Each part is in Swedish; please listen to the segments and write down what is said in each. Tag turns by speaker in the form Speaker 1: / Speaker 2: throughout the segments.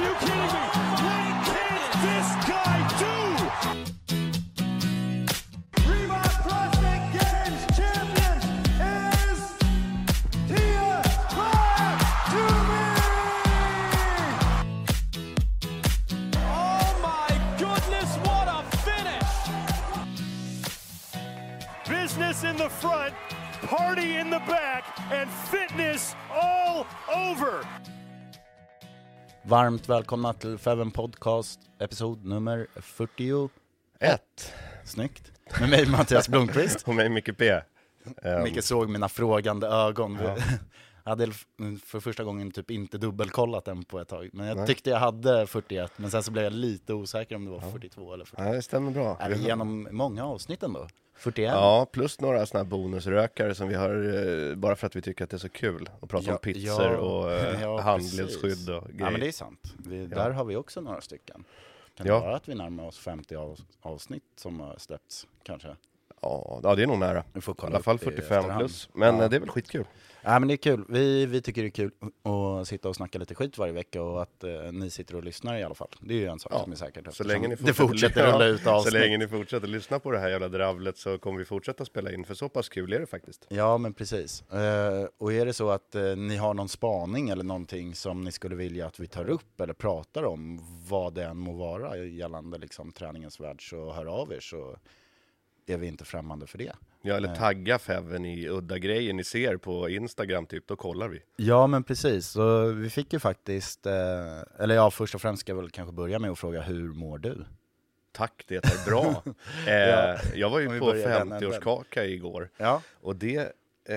Speaker 1: You kidding me?
Speaker 2: Varmt välkomna till Feven Podcast, episod nummer 41.
Speaker 3: Ett.
Speaker 2: Snyggt. Med mig Mattias Blomqvist.
Speaker 3: Och mig Micke P. Um,
Speaker 2: Micke såg mina frågande ögon. Jag hade för första gången typ inte dubbelkollat den på ett tag. Men jag
Speaker 3: Nej.
Speaker 2: tyckte jag hade 41, men sen så blev jag lite osäker om det var 42 eller 41.
Speaker 3: ja, det stämmer bra.
Speaker 2: Är vi genom många avsnitt ändå? 41?
Speaker 3: Ja, plus några sådana här bonusrökare som vi har eh, bara för att vi tycker att det är så kul att prata
Speaker 2: Ja,
Speaker 3: om pizzor
Speaker 2: ja,
Speaker 3: och eh,
Speaker 2: ja,
Speaker 3: handledsskydd och grejer.
Speaker 2: Ja men det är sant. Vi, Där har vi också några stycken. Kan det vara att vi närmar oss 50 av, avsnitt som har släppts kanske?
Speaker 3: ja, det är nog nära.
Speaker 2: Vi får
Speaker 3: I
Speaker 2: kolla
Speaker 3: alla fall
Speaker 2: upp det i
Speaker 3: 45
Speaker 2: efterhand.
Speaker 3: plus. Men eh, det är väl skitkul.
Speaker 2: Ja men det är kul. Vi, vi tycker det är kul att sitta och snacka lite skit varje vecka och att eh, ni sitter och lyssnar i alla fall. Det är ju en sak
Speaker 3: Ja,
Speaker 2: som är säkert.
Speaker 3: Så länge ni
Speaker 2: det fortsätter rulla ut
Speaker 3: Så
Speaker 2: avsnitt.
Speaker 3: länge ni fortsätter lyssna på det här jävla dravlet så kommer vi fortsätta spela in, för så pass kul är det faktiskt.
Speaker 2: Ja men precis. Eh, och är det så att eh, ni har någon spaning eller någonting som ni skulle vilja att vi tar upp eller pratar om, vad det än må vara gällande liksom, träningens värld, så hör av er så är vi inte främmande för det.
Speaker 3: Ja, eller tagga Feven i udda grejer ni ser på Instagram typ, då kollar vi.
Speaker 2: Ja men precis, så vi fick ju faktiskt, eh, eller ja först och främst ska jag väl kanske börja med att fråga hur mår du?
Speaker 3: Tack, det är bra. eh, jag var ju på
Speaker 2: börjar den änden.
Speaker 3: 50-årskaka igår.
Speaker 2: Ja,
Speaker 3: Och det, eh,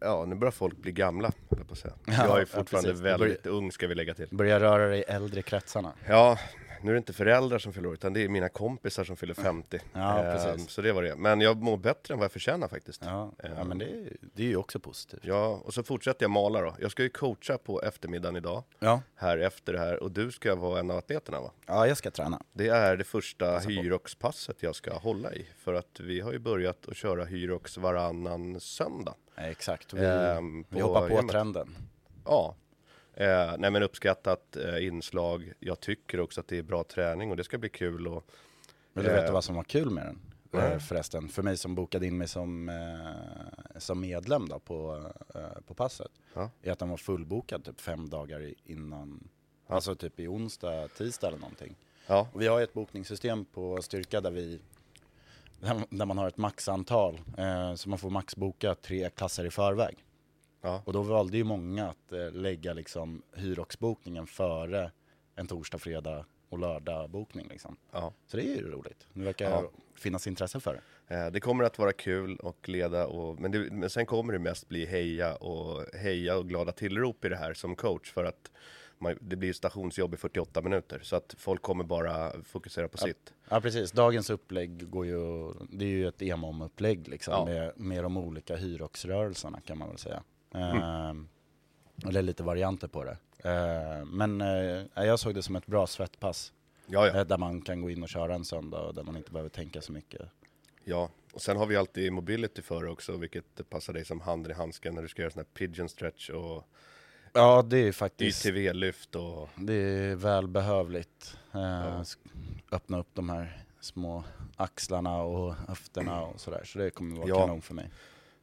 Speaker 3: ja nu börjar folk bli gamla, jag på att säga.
Speaker 2: Ja,
Speaker 3: jag är
Speaker 2: ja,
Speaker 3: fortfarande.
Speaker 2: Det
Speaker 3: väldigt ung ska vi lägga till.
Speaker 2: börja röra dig i äldre kretsarna.
Speaker 3: Ja, nu är det inte föräldrar som fyller år, utan det är mina kompisar som fyller 50.
Speaker 2: Ja,
Speaker 3: Eh,
Speaker 2: precis.
Speaker 3: Så det var det. Men jag mår bättre än vad jag förtjänar faktiskt.
Speaker 2: Ja, ja men det, är- det är ju också positivt.
Speaker 3: Ja, och så fortsätter jag mala då. Jag ska ju coacha på eftermiddagen idag,
Speaker 2: Ja,
Speaker 3: här efter det här. Och du ska vara en av atleterna va?
Speaker 2: ja jag ska träna.
Speaker 3: Det är det första Hyrox-passet jag ska hålla i. För att vi har ju börjat att köra Hyrox varannan söndag.
Speaker 2: Ja, Exakt, vi,
Speaker 3: Ehm,
Speaker 2: vi hoppar på trenden.
Speaker 3: Ja. Eh, nej men uppskattat eh, inslag. Jag tycker också att det är bra träning och det ska bli kul. Och,
Speaker 2: Vill du
Speaker 3: Eh,
Speaker 2: veta vad som var kul med den? Eh, Förresten, för mig som bokade in mig som, eh, som medlem då på, eh, på passet,
Speaker 3: Ja.
Speaker 2: är att den var fullbokad typ fem dagar innan, alltså typ i onsdag, tisdag eller någonting.
Speaker 3: ja,
Speaker 2: Och vi har ett bokningssystem på Styrka där vi där man har ett maxantal, eh, så man får maxboka tre klasser i förväg.
Speaker 3: Ja,
Speaker 2: Och då valde ju många att eh, lägga liksom hyroxbokningen före en torsdag, fredag och lördag bokning liksom.
Speaker 3: ja.
Speaker 2: Så det är ju roligt. Det verkar
Speaker 3: Ja.
Speaker 2: finnas intresse för det.
Speaker 3: Eh, det kommer att vara kul och leda och, men, det, men sen kommer det mest bli heja och heja och glada tillrop i det här som coach för att man, det blir stationsjobb i 48 minuter. Så att folk kommer bara fokusera på sitt.
Speaker 2: Ja precis, dagens upplägg går ju, det är ju ett EMOM-upplägg liksom
Speaker 3: Ja.
Speaker 2: med, med de olika hyroxrörelserna kan man väl säga.
Speaker 3: Mm.
Speaker 2: Ehm, eller lite varianter på det. Ehm, men eh, jag såg det som ett bra svettpass.
Speaker 3: Ja, ja.
Speaker 2: eh, Där man kan gå in och köra en söndag och där man inte behöver tänka så mycket.
Speaker 3: Ja, och sen har vi alltid mobility för också, vilket passar dig som handen i handsken när du ska göra sån här pigeon stretch och
Speaker 2: Ja det är faktiskt,
Speaker 3: ITV-lyft och
Speaker 2: det är välbehövligt. Eh,
Speaker 3: Ja.
Speaker 2: sk- Öppna upp de här små axlarna och höfterna och sådär. Så det kommer vara
Speaker 3: Ja.
Speaker 2: kanon för mig.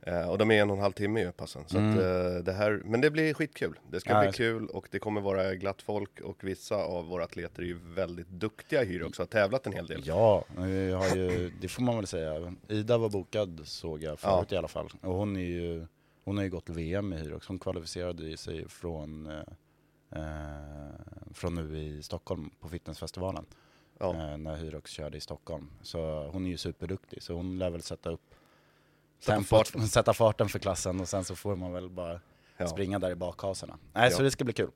Speaker 3: Eh, och de är en och en halv timme ju passen. Så
Speaker 2: Mm.
Speaker 3: att, eh, det här, men det blir skitkul. Det ska
Speaker 2: Ja,
Speaker 3: bli kul och det kommer vara glatt folk och vissa av våra atleter är ju väldigt duktiga i hyr också, har tävlat en hel del.
Speaker 2: Ja, har ju, det får man väl säga. Ida var bokad såg jag förut
Speaker 3: Ja.
Speaker 2: i alla fall. Och hon, är ju, hon har ju gått VM i Hyrox. Hon kvalificerade sig från, eh, eh, från nu i Stockholm på fitnessfestivalen.
Speaker 3: Ja.
Speaker 2: Eh, när Hyrox körde i Stockholm. Så hon är ju superduktig. Så hon lär väl sätta upp
Speaker 3: Sätta farten.
Speaker 2: sätta farten för klassen och sen så får man väl bara
Speaker 3: Ja.
Speaker 2: springa där i bakhasorna. Nej, så
Speaker 3: Ja.
Speaker 2: det ska bli kul.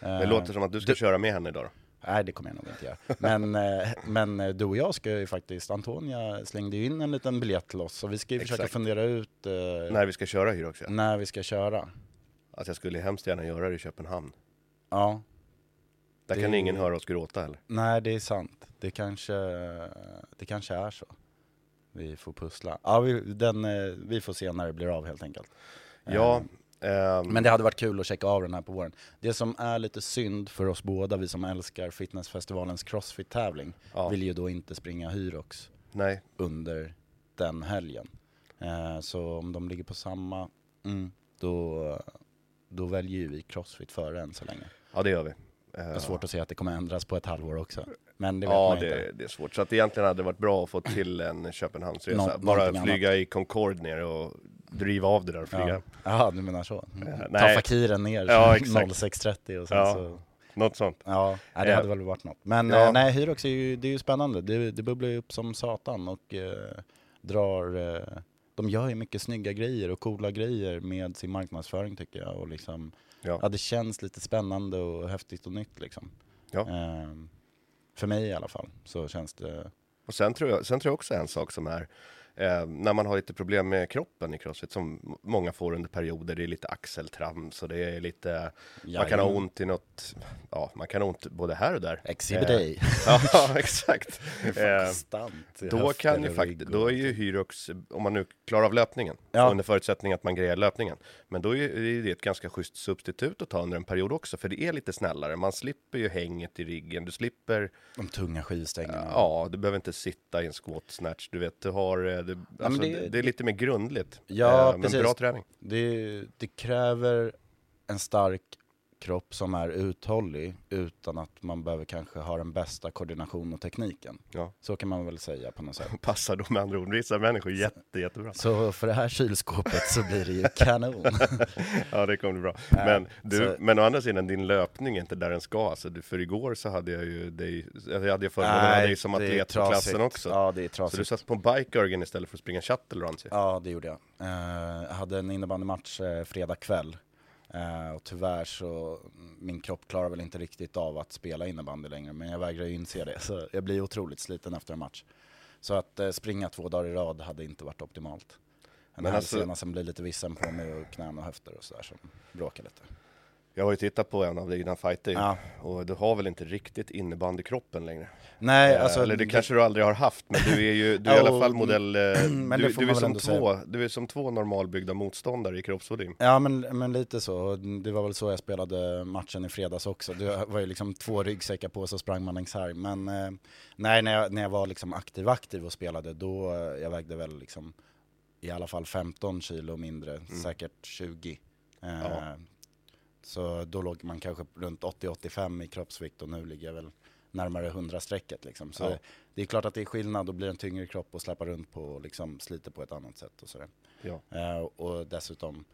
Speaker 3: Det
Speaker 2: Eh,
Speaker 3: låter som att du ska
Speaker 2: du-
Speaker 3: köra med henne idag då.
Speaker 2: Nej det kommer jag nog inte göra. Men, eh, men eh, du och jag ska ju faktiskt, Antonia slängde ju in en liten biljett till oss så vi ska ju försöka
Speaker 3: Exakt.
Speaker 2: fundera ut eh,
Speaker 3: När vi ska köra hyr också.
Speaker 2: när vi ska köra.
Speaker 3: Alltså jag skulle hemskt gärna göra det i Köpenhamn.
Speaker 2: Ja,
Speaker 3: Där
Speaker 2: Det-
Speaker 3: kan ingen höra oss gråta heller.
Speaker 2: nej det är sant. Det kanske, det kanske är så. Vi får pussla. Ja, vi, den, eh, vi får se när det blir av helt enkelt.
Speaker 3: Ja, ehm,
Speaker 2: Men det hade varit kul att checka av den här på våren. Det som är lite synd för oss båda, vi som älskar fitnessfestivalens crossfit-tävling,
Speaker 3: Ja.
Speaker 2: vill ju då inte springa Hyrox
Speaker 3: nej,
Speaker 2: under den helgen. Eh, så om de ligger på samma, mm, då, då väljer ju vi crossfit före än så länge.
Speaker 3: ja det gör vi.
Speaker 2: Jag har svårt att se att det kommer ändras på ett halvår också. Men det vet
Speaker 3: Ja,
Speaker 2: man
Speaker 3: det,
Speaker 2: inte.
Speaker 3: det är svårt. Så att egentligen hade det varit bra att få till en Köpenhamnsresa.
Speaker 2: Nå-
Speaker 3: Bara flyga i Concorde ner och driva av det där och flyga.
Speaker 2: Ja. Jaha, du menar så? Ta
Speaker 3: nej.
Speaker 2: fakiren ner
Speaker 3: Ja, exakt.
Speaker 2: 06.30 och sen
Speaker 3: Ja.
Speaker 2: så...
Speaker 3: Något sånt.
Speaker 2: Ja, det
Speaker 3: Ja.
Speaker 2: hade väl varit något. Men
Speaker 3: Ja.
Speaker 2: eh, nej, Hyrox är ju, det är ju spännande. Det, det bubblar ju upp som satan och eh, drar... Eh, de gör ju mycket snygga grejer och coola grejer med sin marknadsföring tycker jag. Och liksom,
Speaker 3: Ja.
Speaker 2: ja, det känns lite spännande och häftigt och nytt liksom.
Speaker 3: Ja.
Speaker 2: Eh, för mig i alla fall så känns det...
Speaker 3: Och sen tror, jag, sen tror jag också en sak som är eh, när man har lite problem med kroppen i crossfit som många får under perioder. Det är lite axeltrams och det är lite, man kan ha
Speaker 2: Jajamän.
Speaker 3: ont i något, ja man kan ha ont både här och där.
Speaker 2: Exhibit
Speaker 3: Eh. Ja, exakt. Eh,
Speaker 2: Konstant i
Speaker 3: Då kan ju faktiskt, då är ju Hyrox, om man nu klarar av löpningen,
Speaker 2: Ja.
Speaker 3: under förutsättning att man grejer löpningen. Men då är det ett ganska schysst substitut att ta under en period också, för det är lite snällare. Man slipper ju hänget i ryggen, du slipper,
Speaker 2: De tunga skivstängerna.
Speaker 3: ja, du behöver inte sitta i en squat snatch, du vet, du har, eh, det, alltså,
Speaker 2: det-
Speaker 3: det, det är lite mer grundligt.
Speaker 2: Ja,
Speaker 3: Eh, men
Speaker 2: precis.
Speaker 3: bra träning.
Speaker 2: Det, det kräver en stark kropp som är uthållig utan att man behöver kanske ha den bästa koordination och tekniken.
Speaker 3: Ja.
Speaker 2: Så kan man väl säga på något sätt.
Speaker 3: Passar då med andra ord vissa människor jätte, jättebra.
Speaker 2: Så för det här kylskåpet så blir det ju kanon.
Speaker 3: Ja, det kommer bli bra.
Speaker 2: Nej,
Speaker 3: Men, du,
Speaker 2: så-
Speaker 3: men å andra sidan, din löpning är inte där den ska. Alltså, för igår så hade jag ju dig, jag hade förmånen att ha dig som atlet på klassen också.
Speaker 2: Ja, det är
Speaker 3: så
Speaker 2: trasigt.
Speaker 3: du satt på en bike istället för att springa shuttle runs.
Speaker 2: Ja, det gjorde jag. Jag hade en innebandymatch eh, fredag kväll. Eh, och tyvärr så, min kropp klarar väl inte riktigt av att spela innebandy längre, men jag vägrar ju inse det. Så jag blir otroligt sliten efter en match. Så att eh, springa två dagar i rad hade inte varit optimalt. En
Speaker 3: Men alltså-
Speaker 2: hälsena som blir lite vissen på mig och knän och höfter och sådär som bråkar lite.
Speaker 3: Jag har ju tittat på en av dina fighter.
Speaker 2: Ja.
Speaker 3: och du har väl inte riktigt innebandykroppen längre?
Speaker 2: Nej,
Speaker 3: Eh,
Speaker 2: alltså...
Speaker 3: Eller det kanske du aldrig har haft, men du är ju du är i alla fall modell... eh,
Speaker 2: men
Speaker 3: du,
Speaker 2: det
Speaker 3: du, är som
Speaker 2: ändå säga.
Speaker 3: två, du är som två normalbyggda motståndare i kroppsvolym.
Speaker 2: Ja men, men lite så, det var väl så jag spelade matchen i fredags också. Det var ju liksom två ryggsäckar på så sprang man längs här. Men eh, nej, när jag, när jag var liksom aktiv aktiv och spelade då, jag vägde väl liksom i alla fall 15 kilo mindre, säkert 20. Eh,
Speaker 3: Ja.
Speaker 2: Så då låg man kanske runt 80-85 i kroppsvikt och nu ligger jag väl närmare 100-strecket liksom. Så
Speaker 3: Ja.
Speaker 2: det, det är klart att det är skillnad och blir en tyngre kropp och släppa runt på och liksom sliter på ett annat sätt och sådär.
Speaker 3: Ja.
Speaker 2: Eh, och dessutom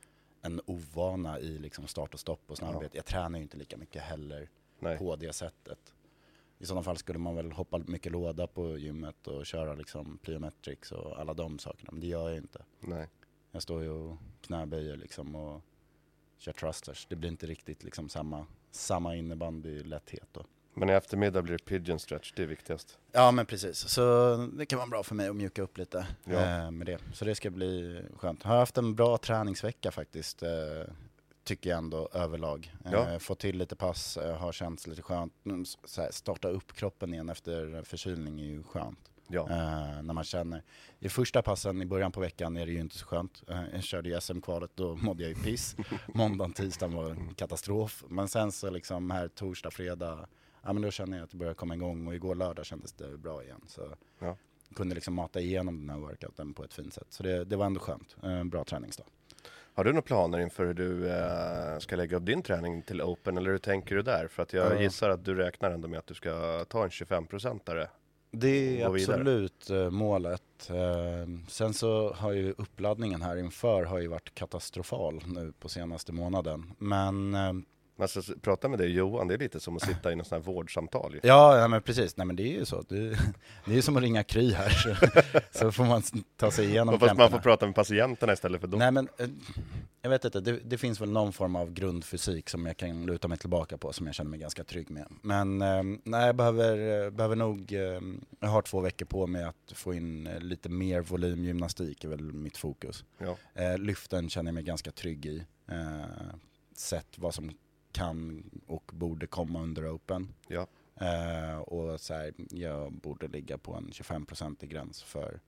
Speaker 2: en ovana i liksom start och stopp och snabbhet. Jag tränar ju inte lika mycket heller
Speaker 3: Nej.
Speaker 2: på det sättet. I sådana fall skulle man väl hoppa mycket låda på gymmet och köra liksom plyometrics och alla de sakerna. Men det gör jag inte.
Speaker 3: Nej.
Speaker 2: Jag står ju och knäböjer liksom och kör thrusters. Det blir inte riktigt liksom samma, samma innebandy-lätthet då.
Speaker 3: Men i eftermiddag blir det pigeon stretch, det är viktigast.
Speaker 2: Ja men precis, så det kan vara bra för mig att mjuka upp lite
Speaker 3: Ja.
Speaker 2: eh, med det. Så det ska bli skönt. Har haft en bra träningsvecka faktiskt, eh, tycker jag ändå överlag. Eh,
Speaker 3: Ja.
Speaker 2: Fått till lite pass, eh, har känts lite skönt. Mm, Så här, starta upp kroppen igen efter förkylning är ju skönt.
Speaker 3: Ja.
Speaker 2: Eh, när man känner, i första passen i början på veckan är det ju inte så skönt. Eh, jag körde ju SM-kvalet, då mådde jag ju piss. Måndagen, tisdagen var en katastrof. Men sen så liksom här torsdag, fredag, ja men då känner jag att det börjar komma igång och igår lördag kändes det bra igen. Så
Speaker 3: Ja.
Speaker 2: kunde liksom mata igenom den här workouten på ett fint sätt. Så det, det var ändå skönt. Eh, bra träningsdag.
Speaker 3: Har du några planer inför hur du eh, ska lägga upp din träning till Open, eller hur tänker du där? För att jag
Speaker 2: Ja.
Speaker 3: gissar att du räknar ändå med att du ska ta en 25-procentare.
Speaker 2: Det är
Speaker 3: vidare.
Speaker 2: absolut eh, målet. Eh, Sen så har ju uppladdningen här inför har ju varit katastrofal nu på senaste månaden. Men eh,
Speaker 3: Men alltså, s- prata med dig Johan, det är lite som att sitta i något sånt här vårdsamtal ju.
Speaker 2: Ja, ja men precis. Nej men det är ju så. Det, det är ju som att ringa Kry här. Så, så får man ta sig igenom
Speaker 3: Fast man får prata med patienterna istället för dem.
Speaker 2: Nej men, eh, jag vet inte. Det, det finns väl någon form av grundfysik som jag kan luta mig tillbaka på som jag känner mig ganska trygg med. Men eh, nej, jag behöver, eh, behöver nog, eh, jag har två veckor på mig att få in eh, lite mer volymgymnastik är väl mitt fokus.
Speaker 3: Ja.
Speaker 2: Lyften känner jag mig ganska trygg i. Sett vad som kan och borde komma under open.
Speaker 3: Ja.
Speaker 2: Eh, och så här, jag borde ligga på en 25% gräns för,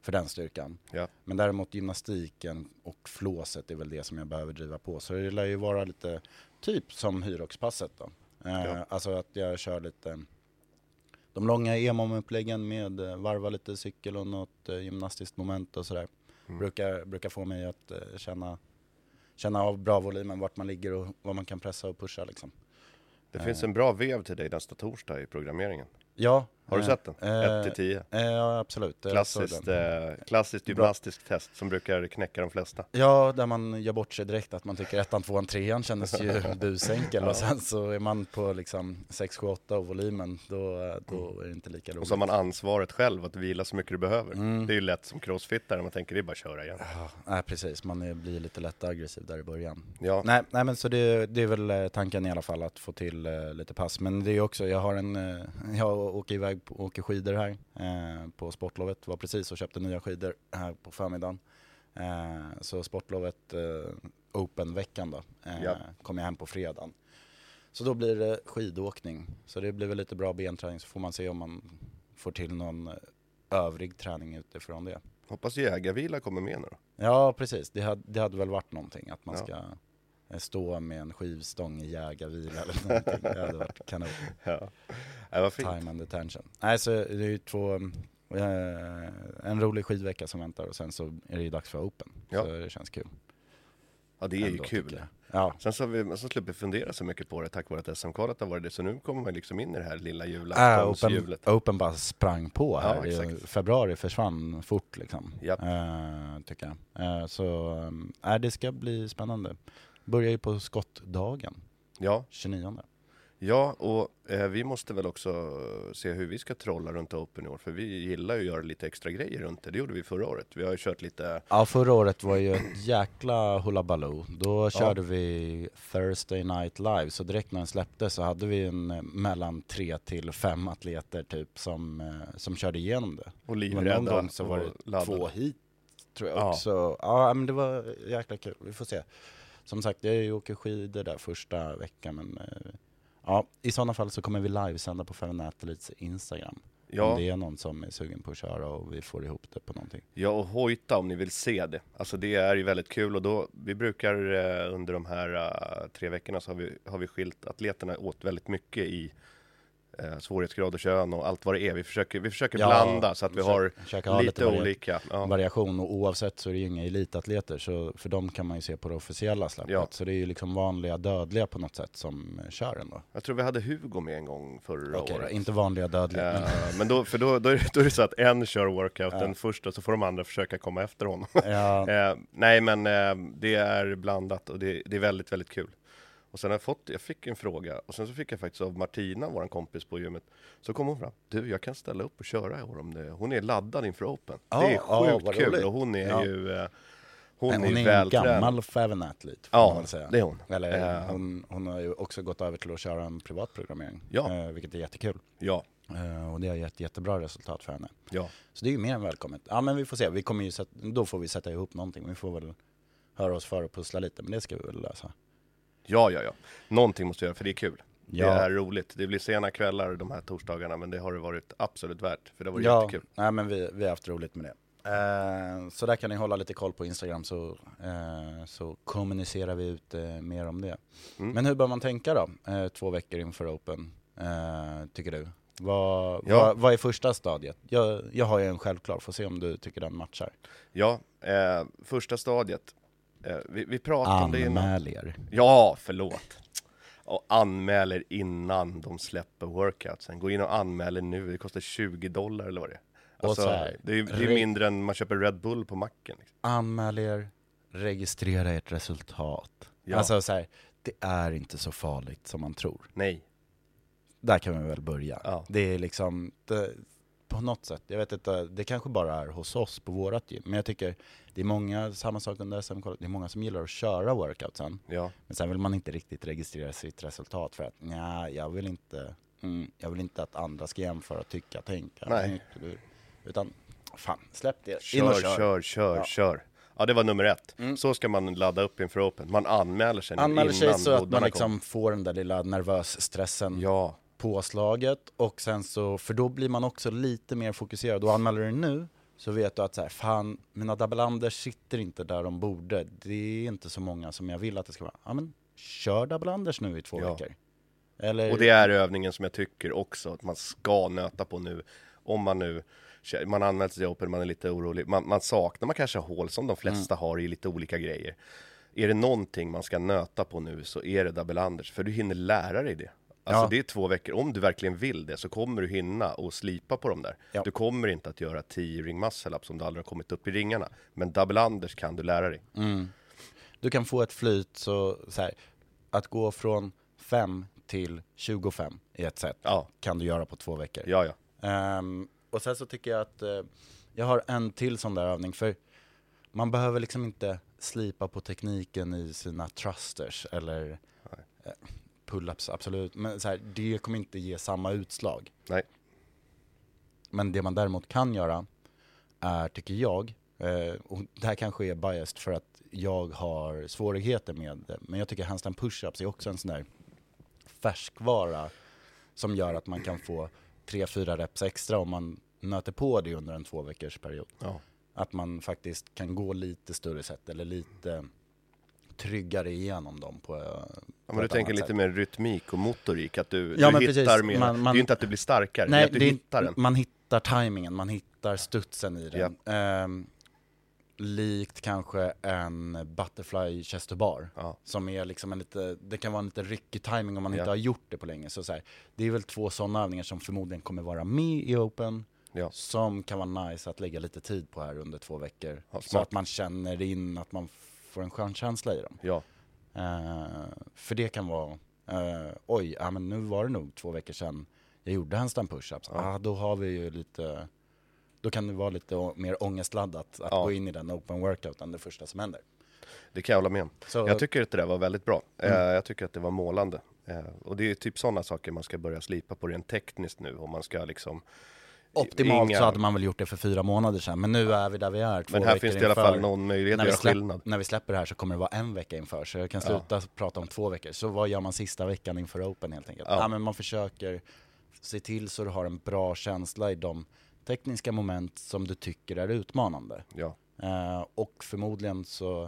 Speaker 2: för den styrkan.
Speaker 3: Ja.
Speaker 2: Men däremot gymnastiken och flåset är väl det som jag behöver driva på. Så det lär ju vara lite typ som hyroxpasset då. Eh,
Speaker 3: Ja.
Speaker 2: Alltså att jag kör lite de långa EMOM-uppläggen med eh, varva lite cykel och något gymnastiskt moment och sådär.
Speaker 3: Mm.
Speaker 2: Brukar, brukar få mig att känna, känna av bra volymen, vart man ligger och vad man kan pressa och pusha liksom.
Speaker 3: Det finns en bra vev till dig nästa torsdag i programmeringen.
Speaker 2: Ja.
Speaker 3: Har du
Speaker 2: eh,
Speaker 3: sett den?
Speaker 2: eh,
Speaker 3: 1 till 10.
Speaker 2: eh, Ja, absolut.
Speaker 3: Klassiskt, eh, klassiskt gymnastiskt test som brukar knäcka de flesta.
Speaker 2: Ja, där man gör bort sig direkt att man tycker ettan, tvåan, trean kändes ju busenkel och sen så är man på liksom 6, 7, 8 och volymen, då, då är det inte lika roligt.
Speaker 3: Och så har man ansvaret själv att vila så mycket du behöver.
Speaker 2: Mm.
Speaker 3: Det är ju lätt som crossfittare, man tänker det är bara att köra igen.
Speaker 2: Ja, nej precis, man är, blir lite lätt aggressiv där i början.
Speaker 3: Ja,
Speaker 2: Nej, nej men så det, det är väl eh, tanken i alla fall att få till eh, lite pass. Men det är också, jag har en, eh, jag åker iväg på, åker skidor här eh, på sportlovet. Var precis och köpte nya skidor här på förmiddagen. Eh, så sportlovet, eh, open-veckan då, eh,
Speaker 3: Ja.
Speaker 2: kommer jag hem på fredagen. Så då blir det skidåkning. Så det blir väl lite bra benträning så får man se om man får till någon eh, övrig träning utifrån det.
Speaker 3: hoppas jägarvila kommer med nu då.
Speaker 2: Ja, precis. Det hade, det hade väl varit någonting att man
Speaker 3: Ja.
Speaker 2: ska stå med en skivstång i jägarvila eller någonting. Det hade varit kanon.
Speaker 3: Ja, ja vad fint.
Speaker 2: Time and attention. Nej, så det är ju två, eh, en rolig skidvecka som väntar och sen så är det ju dags för Open.
Speaker 3: Ja.
Speaker 2: Så det känns kul.
Speaker 3: Ja, det är ju
Speaker 2: Ändå,
Speaker 3: kul.
Speaker 2: tycker jag. Ja,
Speaker 3: Sen så vi så slipper vi fundera så mycket på det tack vare att SM-kvalet har varit det. Så nu kommer man liksom in i det här lilla
Speaker 2: äh, open,
Speaker 3: julaftonshjulet.
Speaker 2: open bara sprang på här.
Speaker 3: Ja,
Speaker 2: I februari försvann fort liksom.
Speaker 3: Japp.
Speaker 2: Eh, tycker jag. Eh, så äh, det ska bli spännande. Börjar ju på skottdagen,
Speaker 3: Ja,
Speaker 2: 29.
Speaker 3: ja och eh, vi måste väl också se hur vi ska trolla runt Open i år. För vi gillar ju att göra lite extra grejer runt det. Det gjorde vi förra året. Vi har ju kört lite,
Speaker 2: Ja, förra året var ju ett jäkla hullabaloo. Då körde vi Thursday Night Live, så direkt när den släpptes så hade vi en eh, mellan tre till fem atleter typ som, eh, som körde igenom det.
Speaker 3: och
Speaker 2: Men
Speaker 3: livrädda
Speaker 2: någon gång så var det två hit tror jag
Speaker 3: Ja.
Speaker 2: också. Ja, men det var jäkla kul. Vi får se. Som sagt, jag åker skidor där första veckan men eh, ja, i sådana fall så kommer vi livesända på Feven Athletes Instagram. Om
Speaker 3: Ja,
Speaker 2: det är någon som är sugen på att köra och vi får ihop det på någonting.
Speaker 3: Ja, och hojta om ni vill se det. Alltså det är ju väldigt kul och då, vi brukar eh, under de här eh, tre veckorna så har vi, har vi skilt atleterna åt väldigt mycket i eh, svårighetsgrad och kön och allt vad det är. Vi försöker, vi försöker
Speaker 2: Ja,
Speaker 3: blanda så att vi har lite,
Speaker 2: lite vari-
Speaker 3: olika. Ja.
Speaker 2: variation och oavsett så är det ju inga elitatleter så för dem kan man ju se på det officiella släppet.
Speaker 3: Ja.
Speaker 2: Så det är ju liksom vanliga dödliga på något sätt som kör ändå.
Speaker 3: Jag tror vi hade Hugo med en gång förra
Speaker 2: då,
Speaker 3: året.
Speaker 2: inte vanliga dödliga.
Speaker 3: Eh, men då, för då, då, är det, då är det så att en kör workouten först och så får de andra försöka komma efter honom.
Speaker 2: Ja,
Speaker 3: Eh, nej, men eh, det är blandat och det, det är väldigt, väldigt kul. Och sen har jag fått, jag fick en fråga och sen så fick jag faktiskt av Martina, vår kompis på gymmet, så kom hon fram. Du, jag kan ställa upp och köra i år om det. Hon är laddad inför Open.
Speaker 2: Ja,
Speaker 3: det är sjukt
Speaker 2: vad
Speaker 3: kul
Speaker 2: roligt.
Speaker 3: och hon är
Speaker 2: Ja.
Speaker 3: ju, eh, Hon, är
Speaker 2: hon
Speaker 3: ju
Speaker 2: är en gammal Faven Athlete, får
Speaker 3: Ja, det är hon.
Speaker 2: Eller
Speaker 3: Eh.
Speaker 2: hon, hon har ju också gått över till att köra en privat programmering,
Speaker 3: Ja.
Speaker 2: eh, vilket är jättekul.
Speaker 3: Ja,
Speaker 2: Eh, och det har gett jättebra resultat för henne.
Speaker 3: ja.
Speaker 2: Så det är ju mer än välkommet. Ja men vi får se, vi kommer ju sätta, då får vi sätta ihop någonting. Vi får väl höra oss för och pussla lite, men det ska vi väl lösa.
Speaker 3: Ja, ja, ja. Någonting måste vi göra för det är kul.
Speaker 2: Ja.
Speaker 3: Det är roligt. Det blir sena kvällar de här torsdagarna, men det har det varit absolut värt. För det varit
Speaker 2: ja,
Speaker 3: jättekul.
Speaker 2: nej men vi, vi har haft roligt med det. Eh, så där kan ni hålla lite koll på Instagram så, eh, så kommunicerar vi ut eh, mer om det.
Speaker 3: Mm.
Speaker 2: Men hur bör man tänka då, eh, två veckor inför Open, eh, tycker du? Vad,
Speaker 3: Ja.
Speaker 2: vad, vad är första stadiet? Jag, jag har ju en självklar, får se om du tycker den matchar.
Speaker 3: Ja, eh, första stadiet. Eh, vi, vi pratade om det innan.
Speaker 2: Anmäl er.
Speaker 3: Ja, förlåt. Och anmäler innan de släpper workoutsen. Gå in och anmäler nu, det kostar 20 dollar eller vad det är. Alltså,
Speaker 2: så här,
Speaker 3: det är, det är
Speaker 2: re-
Speaker 3: mindre än man köper Red Bull på macken. Liksom.
Speaker 2: Anmäl er, registrera ert resultat.
Speaker 3: Ja.
Speaker 2: Alltså så här, det är inte så farligt som man tror.
Speaker 3: Nej.
Speaker 2: Där kan vi väl börja.
Speaker 3: Ja.
Speaker 2: Det är liksom, det, på något sätt, jag vet inte, det kanske bara är hos oss på vårat gym, men jag tycker det är många, samma sak under SM, det är många som gillar att köra workoutsen,
Speaker 3: Ja,
Speaker 2: men sen vill man inte riktigt registrera sitt resultat för att nej, jag vill inte, mm, jag vill inte att andra ska jämföra, tycka, tänka.
Speaker 3: Nej.
Speaker 2: Utan, fan, släpp det. In och
Speaker 3: kör,
Speaker 2: kör.
Speaker 3: kör, kör,
Speaker 2: Ja.
Speaker 3: kör. Ja, det var nummer ett.
Speaker 2: Mm.
Speaker 3: Så ska man ladda upp inför Open. Man anmäler sig nu
Speaker 2: Anmäler sig
Speaker 3: innan
Speaker 2: så att man liksom får den där lilla nervös stressen.
Speaker 3: Ja,
Speaker 2: påslaget och sen så, för då blir man också lite mer fokuserad. Och anmäler du nu så vet du att så här, fan, mina double unders sitter inte där de borde. Det är inte så många som jag vill att det ska vara. Ja men, kör double unders nu i två
Speaker 3: Ja.
Speaker 2: veckor. Eller,
Speaker 3: och det är övningen som jag tycker också att man ska nöta på nu. Om man nu, man anmält sig till Open, man är lite orolig. Man, man saknar, man kanske har hål som de flesta
Speaker 2: Mm.
Speaker 3: har i lite olika grejer. Är det någonting man ska nöta på nu så är det double unders, för du hinner lära dig det. Alltså
Speaker 2: Ja.
Speaker 3: det är två veckor, om du verkligen vill det så kommer du hinna och slipa på dem där.
Speaker 2: Ja.
Speaker 3: Du kommer inte att göra 10 ring muscle ups om du aldrig har kommit upp i ringarna. Men double unders kan du lära dig.
Speaker 2: mm, du kan få ett flyt så, så här, att gå från 5 till 25 i ett set
Speaker 3: Ja,
Speaker 2: kan du göra på två veckor.
Speaker 3: ja, ja.
Speaker 2: Ehm, och sen så tycker jag att eh, jag har en till sån där övning, för man behöver liksom inte slipa på tekniken i sina thrusters eller eh, pull-ups, absolut. Men så här, det kommer inte ge samma utslag.
Speaker 3: Nej.
Speaker 2: Men det man däremot kan göra är, tycker jag, eh, och det här kanske är biased för att jag har svårigheter med det, men jag tycker handstand push-ups är också en sån där färskvara som gör att man kan få tre fyra reps extra om man nöter på det under en två veckors period.
Speaker 3: Ja.
Speaker 2: Att man faktiskt kan gå lite större sätt eller lite tryggare igenom dem på, eh,
Speaker 3: Ja,
Speaker 2: på
Speaker 3: men du tänker lite
Speaker 2: sätt.
Speaker 3: mer rytmik och motorik, att du,
Speaker 2: Ja,
Speaker 3: du hittar
Speaker 2: precis.
Speaker 3: mer,
Speaker 2: Man- man-
Speaker 3: det är ju inte att du blir starkare, det är
Speaker 2: Nej,
Speaker 3: att du
Speaker 2: det
Speaker 3: hittar den.
Speaker 2: man hittar tajmingen, man hittar studsen i den. Ehm, likt kanske en butterfly chester bar.
Speaker 3: Ja.
Speaker 2: Som är liksom en lite, det kan vara en lite ryckig timing om man
Speaker 3: Ja.
Speaker 2: inte har gjort det på länge. Så, så här, det är väl två sådana övningar som förmodligen kommer vara med i Open.
Speaker 3: Ja.
Speaker 2: Som kan vara nice att lägga lite tid på här under två veckor.
Speaker 3: Ja,
Speaker 2: så att man känner in att man får en skön känsla i dem.
Speaker 3: Ja,
Speaker 2: Eh, för det kan vara, eh, oj, ja, men nu var det nog två veckor sedan jag gjorde handstand push-ups.
Speaker 3: Ja.
Speaker 2: Ah, då har vi ju lite, då kan det vara lite mer ångestladdat att
Speaker 3: Ja.
Speaker 2: gå in i den open workouten det första som händer.
Speaker 3: det kan jag hålla med om.
Speaker 2: Så,
Speaker 3: Jag tycker att det där var väldigt bra. Eh,
Speaker 2: Mm.
Speaker 3: jag tycker att det var målande. Och det är typ sådana saker man ska börja slipa på rent tekniskt nu, om man ska liksom...
Speaker 2: optimalt
Speaker 3: inga-
Speaker 2: så hade man väl gjort det för fyra månader sedan, men nu är vi där vi är. Två
Speaker 3: Men här finns det i alla fall någon möjlighet att göra
Speaker 2: släpp,
Speaker 3: skillnad.
Speaker 2: när vi släpper det här så kommer det vara en vecka inför, så jag kan
Speaker 3: Ja.
Speaker 2: sluta prata om två veckor. Så vad gör man sista veckan inför Open helt enkelt?
Speaker 3: Ja.
Speaker 2: Ja. men man försöker se till så du har en bra känsla i de tekniska moment som du tycker är utmanande.
Speaker 3: Ja,
Speaker 2: Eh, och förmodligen så,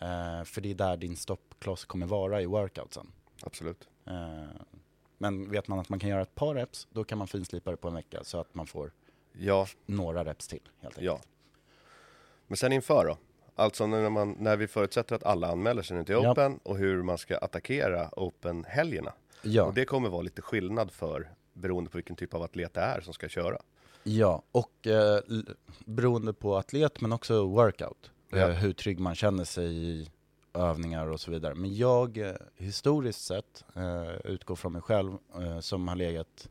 Speaker 2: eh, för det är där din stoppkloss kommer vara i workoutsen.
Speaker 3: absolut.
Speaker 2: Eh, men vet man att man kan göra ett par reps, då kan man finslipa det på en vecka så att man får
Speaker 3: Ja,
Speaker 2: några reps till helt enkelt.
Speaker 3: ja. Men sen inför då? Alltså när, man, när vi förutsätter att alla anmäler sig nu till
Speaker 2: Ja.
Speaker 3: Open och hur man ska attackera Open-helgerna.
Speaker 2: Ja.
Speaker 3: Och det kommer vara lite skillnad för beroende på vilken typ av atlet det är som ska köra.
Speaker 2: Ja, och eh, beroende på atlet men också workout.
Speaker 3: Ja.
Speaker 2: Eh, hur trygg man känner sig i övningar och så vidare. Men jag, eh, historiskt sett, eh, utgår från mig själv eh, som har legat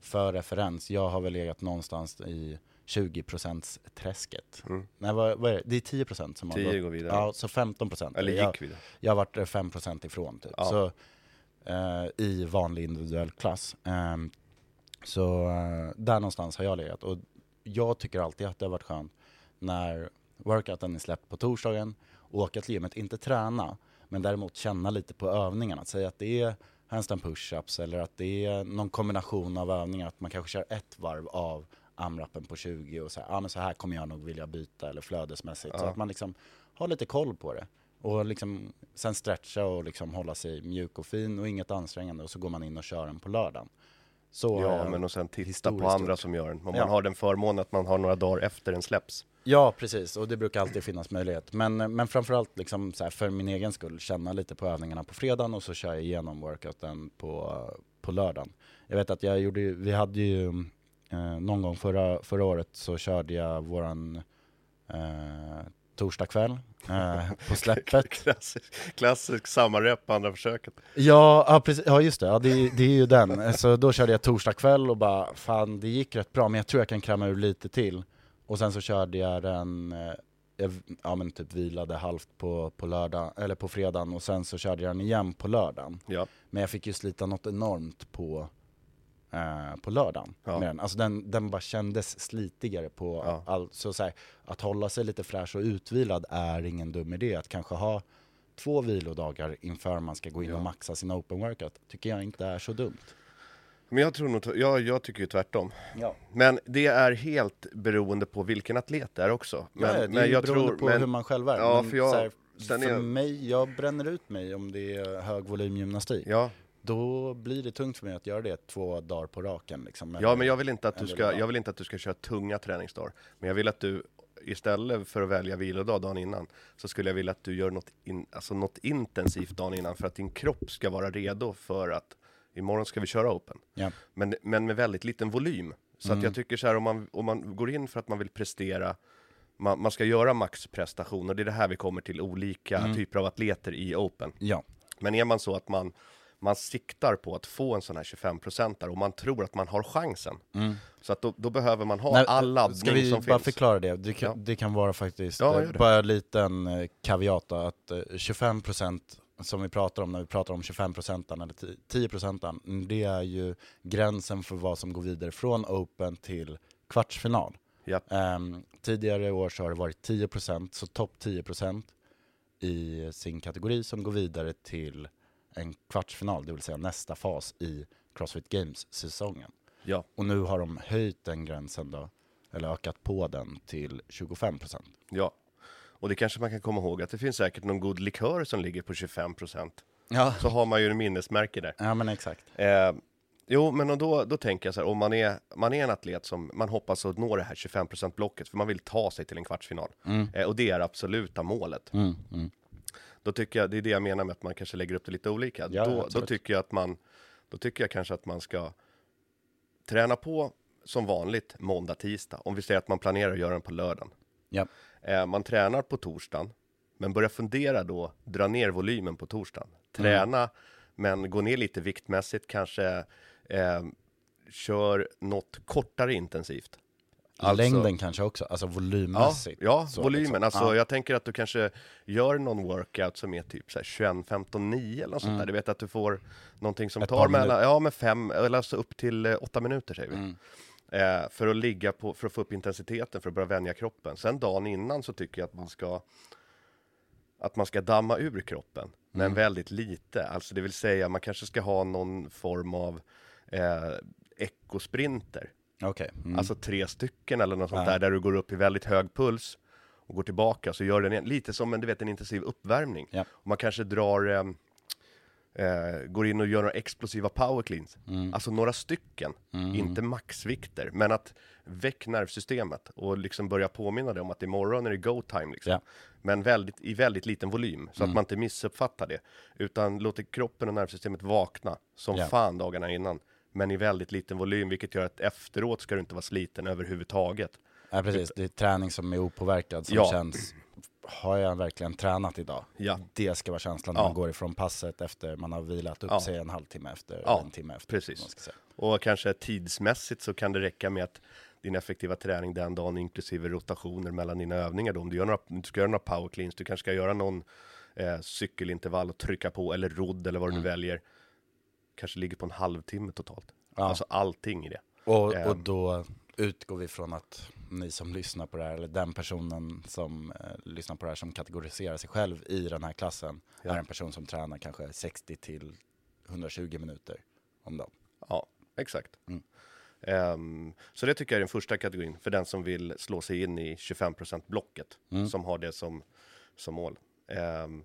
Speaker 2: för referens. Jag har väl legat någonstans i 20% träsket.
Speaker 3: Mm.
Speaker 2: Nej, vad, vad är det? Det är 10% som har
Speaker 3: 10
Speaker 2: gått.
Speaker 3: går vidare.
Speaker 2: Ja, så 15%.
Speaker 3: Eller
Speaker 2: jag,
Speaker 3: gick vidare.
Speaker 2: jag har varit eh, 5% ifrån typ.
Speaker 3: Ja.
Speaker 2: Så, eh, I vanlig individuell klass. Ehm, så eh, där någonstans har jag legat. Och jag tycker alltid att det har varit skönt när workouten är släppt på torsdagen, åka till gymmet, inte träna, men däremot känna lite på övningarna. Säg att det är handstand push-ups eller att det är någon kombination av övningar, att man kanske kör ett varv av amrappen på 20 och så här, ah, men så här kommer jag nog vilja byta eller flödesmässigt. Så
Speaker 3: Ja.
Speaker 2: att man liksom har lite koll på det. Och liksom, sen stretcha och liksom hålla sig mjuk och fin och inget ansträngande och så går man in och kör den på lördagen. Så
Speaker 3: Ja, men och sen titta på andra som gör den. Om
Speaker 2: Ja.
Speaker 3: man har den förmånen att man har några dagar efter den släpps.
Speaker 2: Ja, precis. Och det brukar alltid finnas möjlighet. Men, men framförallt liksom så här för min egen skull, känna lite på övningarna på fredagen och så kör jag igenom workouten på, på lördagen. Jag vet att jag gjorde vi hade ju eh, någon gång förra, förra året så körde jag våran eh, torsdagkväll eh, på släppet.
Speaker 3: Klassisk, klassisk sammanrep på andra försöket.
Speaker 2: Ja, ja, precis, ja just det, ja, det, det är ju den. Så då körde jag torsdag kväll och bara, fan det gick rätt bra men jag tror jag kan kräma ur lite till. Och sen så körde jag den, eh, jag, ja men typ vilade halvt på, på lördag, eller på fredagen och sen så körde jag den igen på lördagen.
Speaker 3: Ja.
Speaker 2: Men jag fick ju slita något enormt på, eh, på lördagen.
Speaker 3: Ja.
Speaker 2: Med den. Alltså den, den bara kändes slitigare på
Speaker 3: Ja.
Speaker 2: allt. Så, så här, att hålla sig lite fräsch och utvilad är ingen dum idé. Att kanske ha två vilodagar inför man ska gå in
Speaker 3: Ja.
Speaker 2: och maxa sin open workout tycker jag inte är så dumt.
Speaker 3: Men jag tror nog, jag, jag tycker ju tvärtom.
Speaker 2: Ja.
Speaker 3: Men det är helt beroende på vilken atlet det är också. Men,
Speaker 2: Men, det är
Speaker 3: men jag
Speaker 2: beroende
Speaker 3: tror,
Speaker 2: på
Speaker 3: men,
Speaker 2: hur man själv är.
Speaker 3: Ja,
Speaker 2: Men
Speaker 3: för jag-
Speaker 2: här, för
Speaker 3: är-
Speaker 2: mig, jag bränner ut mig om det är hög volymgymnastik.
Speaker 3: Ja,
Speaker 2: Då blir det tungt för mig att göra det två dagar på raken. Liksom,
Speaker 3: ja, men jag vill, inte att du ska, jag vill inte att du ska köra tunga träningsdagar. Men jag vill att du istället för att välja vilodag dagen innan så skulle jag vilja att du gör något, in, alltså något intensivt dagen innan för att din kropp ska vara redo för att imorgon ska vi köra open.
Speaker 2: Ja.
Speaker 3: Men, men med väldigt liten volym. Så att
Speaker 2: Mm.
Speaker 3: jag tycker så här om man, om man går in för att man vill prestera man, man ska göra maxprestation och det är det här vi kommer till olika
Speaker 2: Mm.
Speaker 3: typer av atleter i open.
Speaker 2: ja.
Speaker 3: Men är man så att man, man siktar på att få en sån här 25% och man tror att man har chansen. Så att då, då behöver man ha
Speaker 2: Mm. Nej,
Speaker 3: all laddning
Speaker 2: Ska vi
Speaker 3: som
Speaker 2: bara
Speaker 3: finns.
Speaker 2: förklara det? Det kan,
Speaker 3: Ja.
Speaker 2: det kan vara faktiskt,
Speaker 3: Ja,
Speaker 2: eh,
Speaker 3: det.
Speaker 2: bara en liten eh, caveat då, att eh, 25% som vi pratar om när vi pratar om 25% eller 10% mm, det är ju gränsen för vad som går vidare från Open till kvartsfinal.
Speaker 3: Ja.
Speaker 2: Ehm, tidigare år så har det varit 10%, så topp 10% i sin kategori som går vidare till en kvartsfinal, det vill säga nästa fas i Crossfit Games-säsongen.
Speaker 3: Ja,
Speaker 2: Och nu har de höjt den gränsen då, eller ökat på den till 25%.
Speaker 3: ja. Och det kanske man kan komma ihåg att det finns säkert någon god likör som ligger på 25%.
Speaker 2: Ja.
Speaker 3: Så har man ju en minnesmärke där.
Speaker 2: ja, men exakt.
Speaker 3: Eh, jo, men då, då tänker jag så här, om man är, man är en atlet som man hoppas att nå det här 25% blocket, för man vill ta sig till en kvartsfinal. Eh, och det är absoluta målet.
Speaker 2: Mm, mm.
Speaker 3: Då tycker jag, det är det jag menar med att man kanske lägger upp det lite olika.
Speaker 2: Ja,
Speaker 3: då, då tycker jag att man, då tycker jag kanske att man ska träna på som vanligt måndag, tisdag. Om vi säger att man planerar att göra den på lördagen.
Speaker 2: Ja.
Speaker 3: Eh, man tränar på torsdagen, men börja fundera då, dra ner volymen på torsdagen. Träna, men gå ner lite viktmässigt, kanske eh, kör något kortare intensivt. Alltså-
Speaker 2: Längden kanske också, alltså
Speaker 3: Ja,
Speaker 2: volymmässigt.
Speaker 3: ja
Speaker 2: Så
Speaker 3: volymen.
Speaker 2: liksom.
Speaker 3: Alltså,
Speaker 2: Ja.
Speaker 3: Jag tänker att du kanske gör någon workout som är typ så här 21, 15, 9 eller något sånt där. Du vet att du får någonting som
Speaker 2: Mm. Ett
Speaker 3: tar mellan, ja men fem, eller alltså upp till eh, åtta minuter säger vi.
Speaker 2: Mm.
Speaker 3: Eh, för att ligga på, för att få upp intensiteten, för att börja vänja kroppen. Sen dagen innan så tycker jag att man ska att man ska damma ur kroppen, men
Speaker 2: Mm.
Speaker 3: väldigt lite. Alltså det vill säga, man kanske ska ha någon form av eh, ekosprinter.
Speaker 2: Okej. Mm.
Speaker 3: Alltså tre stycken eller något sånt
Speaker 2: Ja.
Speaker 3: där, där du går upp i väldigt hög puls och går tillbaka, så gör den lite som en, du vet, en intensiv uppvärmning.
Speaker 2: Ja.
Speaker 3: Och man kanske drar, eh, eh, går in och gör några explosiva power cleans.
Speaker 2: Mm.
Speaker 3: Alltså några stycken, inte maxvikter, men att väck nervsystemet och liksom börja påminna dig om att imorgon är det go time liksom.
Speaker 2: Ja.
Speaker 3: Men väldigt, i väldigt liten volym, så
Speaker 2: Mm.
Speaker 3: att man inte missuppfattar det. Utan låter kroppen och nervsystemet vakna som
Speaker 2: Ja.
Speaker 3: fan dagarna innan. Men i väldigt liten volym, vilket gör att efteråt ska du inte vara sliten överhuvudtaget.
Speaker 2: Ja, precis. Det är träning som är opåverkad som
Speaker 3: Ja.
Speaker 2: känns har jag verkligen tränat idag?
Speaker 3: Ja.
Speaker 2: Det ska vara känslan när
Speaker 3: Ja.
Speaker 2: man går ifrån passet efter man har vilat upp
Speaker 3: Ja.
Speaker 2: sig en halvtimme efter,
Speaker 3: Ja,
Speaker 2: en timme efter.
Speaker 3: precis. Och kanske tidsmässigt så kan det räcka med att din effektiva träning den dagen inklusive rotationer mellan dina övningar då. Om du, gör några, du ska göra några power cleans, du kanske ska göra någon eh, cykelintervall och trycka på eller rodd eller vad du nu väljer. Kanske ligger på en halvtimme totalt.
Speaker 2: Ja.
Speaker 3: Alltså allting i det.
Speaker 2: Och, och
Speaker 3: Ehm.
Speaker 2: då utgår vi från att ni som lyssnar på det här, eller den personen som eh, lyssnar på det här som kategoriserar sig själv i den här klassen,
Speaker 3: Ja.
Speaker 2: är en person som tränar kanske 60 till 120 minuter om dagen.
Speaker 3: Ja, exakt.
Speaker 2: Mm.
Speaker 3: Ehm, så det tycker jag är den första kategorin för den som vill slå sig in i 25% blocket
Speaker 2: Mm.
Speaker 3: som har det som, som mål. Ehm,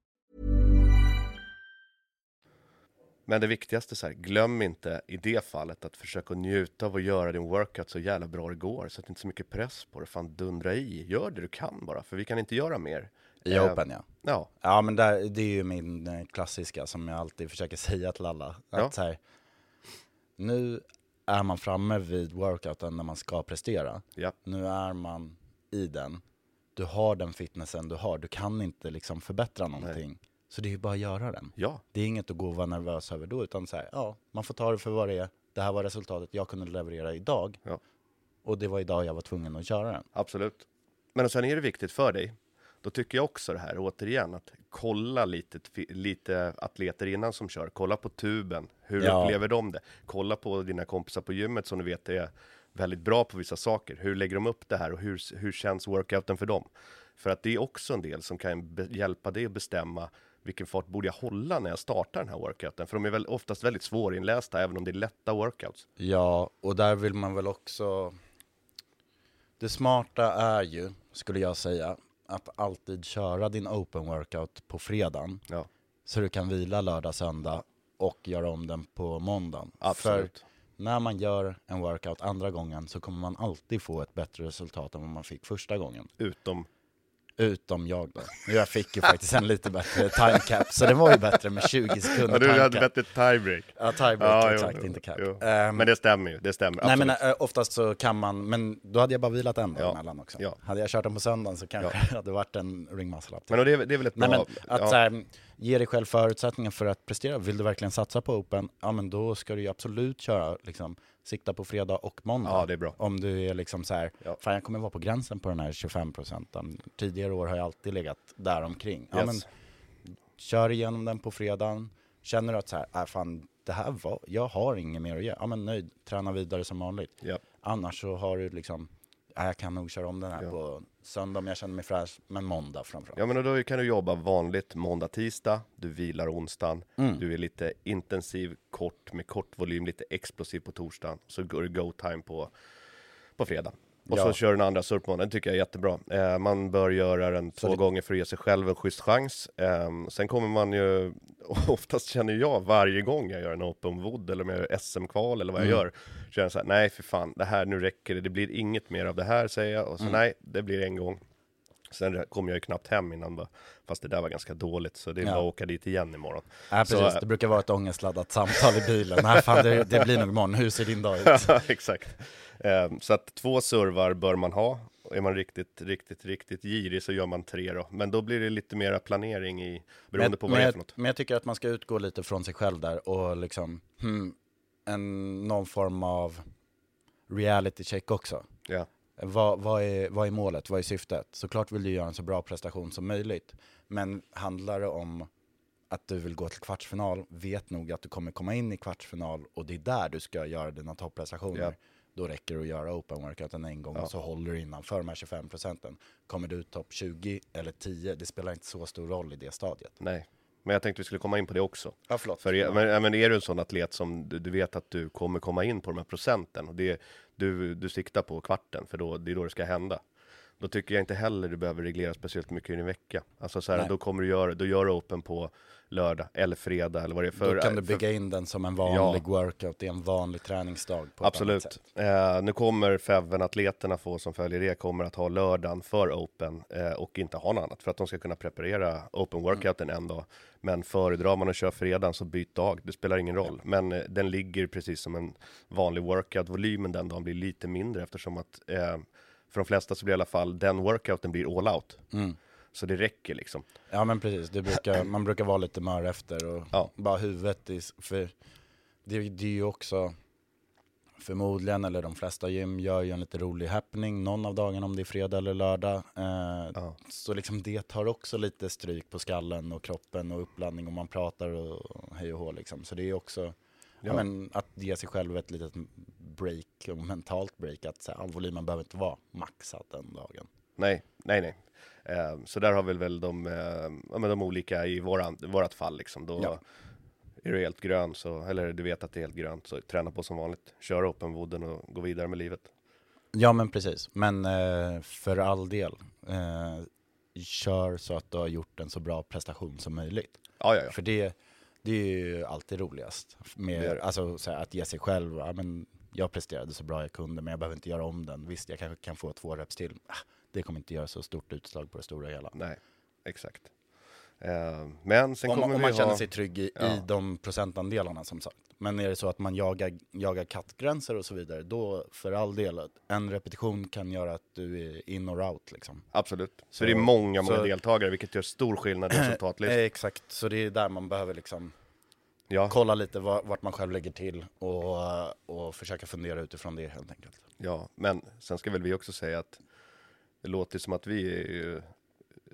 Speaker 3: Men det viktigaste så här, glöm inte i det fallet att försöka njuta av att göra din workout så jävla bra det går. Sätt inte så mycket press på det, fan dundra i. Gör det du kan bara, för vi kan inte göra mer.
Speaker 2: I
Speaker 3: Eh,
Speaker 2: Open ja.
Speaker 3: Ja,
Speaker 2: Ja men där, det är ju min eh, klassiska som jag alltid försöker säga till alla. Att
Speaker 3: Ja.
Speaker 2: så här, nu är man framme vid workouten när man ska prestera.
Speaker 3: ja,
Speaker 2: Nu är man i den. Du har den fitnessen du har. Du kan inte liksom förbättra någonting. Så det är ju bara att göra den.
Speaker 3: ja,
Speaker 2: Det är inget att gå och vara nervös över då, utan så här, ja, man får ta det för vad det är. Det här var resultatet jag kunde leverera idag.
Speaker 3: Ja.
Speaker 2: Och det var idag jag var tvungen att göra den.
Speaker 3: absolut. Men sen är det viktigt för dig, då tycker jag också det här återigen, att kolla lite, lite atleter innan som kör. Kolla på tuben, hur
Speaker 2: Ja.
Speaker 3: upplever de det? Kolla på dina kompisar på gymmet som du vet är väldigt bra på vissa saker. Hur lägger de upp det här och hur, hur känns workouten för dem? För att det är också en del som kan hjälpa dig att bestämma vilken fart borde jag hålla när jag startar den här workouten? För de är väl oftast väldigt svårinlästa, även om det är lätta workouts.
Speaker 2: Ja, och där vill man väl också... Det smarta är ju, skulle jag säga, att alltid köra din open workout på fredagen.
Speaker 3: Ja,
Speaker 2: Så du kan vila lördag, söndag och göra om den på måndagen.
Speaker 3: absolut.
Speaker 2: För när man gör en workout andra gången så kommer man alltid få ett bättre resultat än vad man fick första gången.
Speaker 3: Utom
Speaker 2: Utom jag då. Jag fick ju faktiskt en lite bättre time cap, så det var ju bättre med 20 sekunder
Speaker 3: Ja, du hade bättre tiebreak.
Speaker 2: Ja, tiebreak,
Speaker 3: Ja,
Speaker 2: exakt,
Speaker 3: jo,
Speaker 2: inte cap. Ehm,
Speaker 3: Men det stämmer ju, det stämmer.
Speaker 2: Nej men
Speaker 3: absolut.
Speaker 2: äh, oftast så kan man, men då hade jag bara vilat en dag
Speaker 3: Ja,
Speaker 2: emellan också.
Speaker 3: ja.
Speaker 2: Hade jag kört den på söndagen så kanske det hade varit en ring muscle up.
Speaker 3: Men det, är- det är väl ett bra...
Speaker 2: Nej men att
Speaker 3: ja,
Speaker 2: så här, ge dig själv förutsättningar för att prestera. Vill du verkligen satsa på Open, ja men då ska du ju absolut köra, liksom, sikta på fredag och måndag.
Speaker 3: Ja, det är bra.
Speaker 2: Om du är liksom så här,
Speaker 3: Ja.
Speaker 2: fan jag kommer vara på gränsen på den här 25 procenten. Tidigare år har jag alltid legat där omkring. Ja,
Speaker 3: Yes.
Speaker 2: men, kör igenom den på fredagen. Känner du att så här, äh, fan det här var, jag har inget mer att göra. Ja men nöjd, träna vidare som vanligt.
Speaker 3: ja,
Speaker 2: Annars så har du liksom, ja, jag kan nog köra om den här
Speaker 3: Ja.
Speaker 2: på söndag om jag känner mig fräsch, men måndag framförallt.
Speaker 3: ja, men då kan du jobba vanligt måndag, tisdag, du vilar onsdagen,
Speaker 2: Mm.
Speaker 3: du är lite intensiv, kort, med kort volym, lite explosiv på torsdagen, så går det go time på, på fredag. Och
Speaker 2: Ja.
Speaker 3: så kör den andra surfmånaden, det tycker jag är jättebra. Eh, man bör göra den två
Speaker 2: det-
Speaker 3: gånger för att ge sig själv en schysst chans. Eh, sen kommer man ju, oftast känner jag varje gång jag gör en open wood eller om jag gör SM-kval eller vad jag
Speaker 2: Mm.
Speaker 3: gör, känner jag så här, nej för fan, det här, nu räcker det, det blir inget mer av det här säger jag, och så
Speaker 2: Mm.
Speaker 3: nej, det blir en gång. Sen kom jag ju knappt hem innan, bara, fast det där var ganska dåligt, så det är
Speaker 2: Ja.
Speaker 3: bara att åka dit igen imorgon.
Speaker 2: Ja, precis.
Speaker 3: Så,
Speaker 2: det brukar vara ett ångestladdat samtal i bilen. Nej, fan, det, det blir nog imorgon. Hur ser din dag ut?
Speaker 3: Exakt. Eh, så att två servar bör man ha. Är man riktigt, riktigt, riktigt girig så gör man tre då. Men då blir det lite mera planering i, beroende
Speaker 2: men,
Speaker 3: på vad
Speaker 2: men,
Speaker 3: det är
Speaker 2: jag,
Speaker 3: för något.
Speaker 2: men jag tycker att man ska utgå lite från sig själv där och liksom, hmm, en, någon form av reality check också.
Speaker 3: Ja,
Speaker 2: Vad, vad, är, vad är målet? Vad är syftet? Såklart vill du göra en så bra prestation som möjligt. Men handlar det om att du vill gå till kvartsfinal, vet nog att du kommer komma in i kvartsfinal och det är där du ska göra dina topprestationer.
Speaker 3: Ja.
Speaker 2: Då räcker det att göra open workouten en gång
Speaker 3: Ja.
Speaker 2: och så håller du innanför de här 25 procenten. Kommer du topp 20 eller 10, det spelar inte så stor roll i det stadiet.
Speaker 3: Nej, men jag tänkte vi skulle komma in på det också.
Speaker 2: Ja, förlåt.
Speaker 3: För men, men är du en sån atlet som du, du vet att du kommer komma in på de här procenten och det, du, du siktar på kvarten, för då, det är då det ska hända. Då tycker jag inte heller du behöver reglera speciellt mycket i din vecka. Alltså så här, då kommer du göra, då gör du open på lördag eller fredag eller vad det är. För,
Speaker 2: Då kan du
Speaker 3: för-
Speaker 2: bygga in den som en vanlig workout, det är en vanlig träningsdag.
Speaker 3: Absolut. Eh, nu kommer Feven-atleterna få som följer det, kommer att ha lördagen för Open eh, och inte ha något annat för att de ska kunna preparera Open workouten en dag. Men föredrar man att köra fredagen så byt dag, det spelar ingen roll. Men eh, den ligger precis som en vanlig workout, volymen den dagen blir lite mindre eftersom att eh, för de flesta så blir i alla fall den workouten blir all out.
Speaker 2: Mm.
Speaker 3: Så det räcker liksom.
Speaker 2: Ja men precis, det brukar, man brukar vara lite mör efter och
Speaker 3: Ja.
Speaker 2: bara huvudet i, för det, det är ju också förmodligen, eller de flesta gym gör ju en lite rolig happening någon av dagarna om det är fredag eller lördag. Eh,
Speaker 3: Ja.
Speaker 2: Så liksom det tar också lite stryk på skallen och kroppen och uppladdning och man pratar och hej och hå liksom. Så det är också ja.
Speaker 3: Ja.
Speaker 2: men, att ge sig själv ett litet break, och mentalt break, att så här, volymen behöver inte vara maxad den dagen.
Speaker 3: Nej, nej, nej. Eh, så där har vi väl de, eh, ja, men de olika i våran, vårat fall liksom. Då
Speaker 2: Ja.
Speaker 3: är du helt grön, så, eller du vet att det är helt grönt, så träna på som vanligt. Kör openwooden och gå vidare med livet.
Speaker 2: Ja men precis, men eh, för all del, kör så att du har gjort en så bra prestation som möjligt.
Speaker 3: Ja, ja, ja.
Speaker 2: För det, det är ju alltid roligast.
Speaker 3: Det
Speaker 2: Med,
Speaker 3: är det.
Speaker 2: alltså, så här, att ge sig själv, men jag presterade så bra jag kunde men jag behöver inte göra om den. Visst, jag kanske kan få två reps till. Det kommer inte göra så stort utslag på det stora hela.
Speaker 3: Nej, exakt. Eh, men sen
Speaker 2: Om,
Speaker 3: kommer
Speaker 2: man- om
Speaker 3: vi
Speaker 2: man känner
Speaker 3: ha...
Speaker 2: sig trygg i,
Speaker 3: Ja.
Speaker 2: i de procentandelarna som sagt. Men är det så att man jagar, jagar kattgränser och så vidare, då för all del, en repetition kan göra att du är in or out liksom.
Speaker 3: Absolut. Så,
Speaker 2: Så-
Speaker 3: det är många, många
Speaker 2: så-
Speaker 3: deltagare, vilket gör stor skillnad i resultatlistan.
Speaker 2: Eh, Exakt, så det är där man behöver liksom
Speaker 3: Ja,
Speaker 2: kolla lite var, vart man själv lägger till och, och försöka fundera utifrån det helt enkelt.
Speaker 3: ja, men sen ska väl vi också säga att det låter som att vi är ju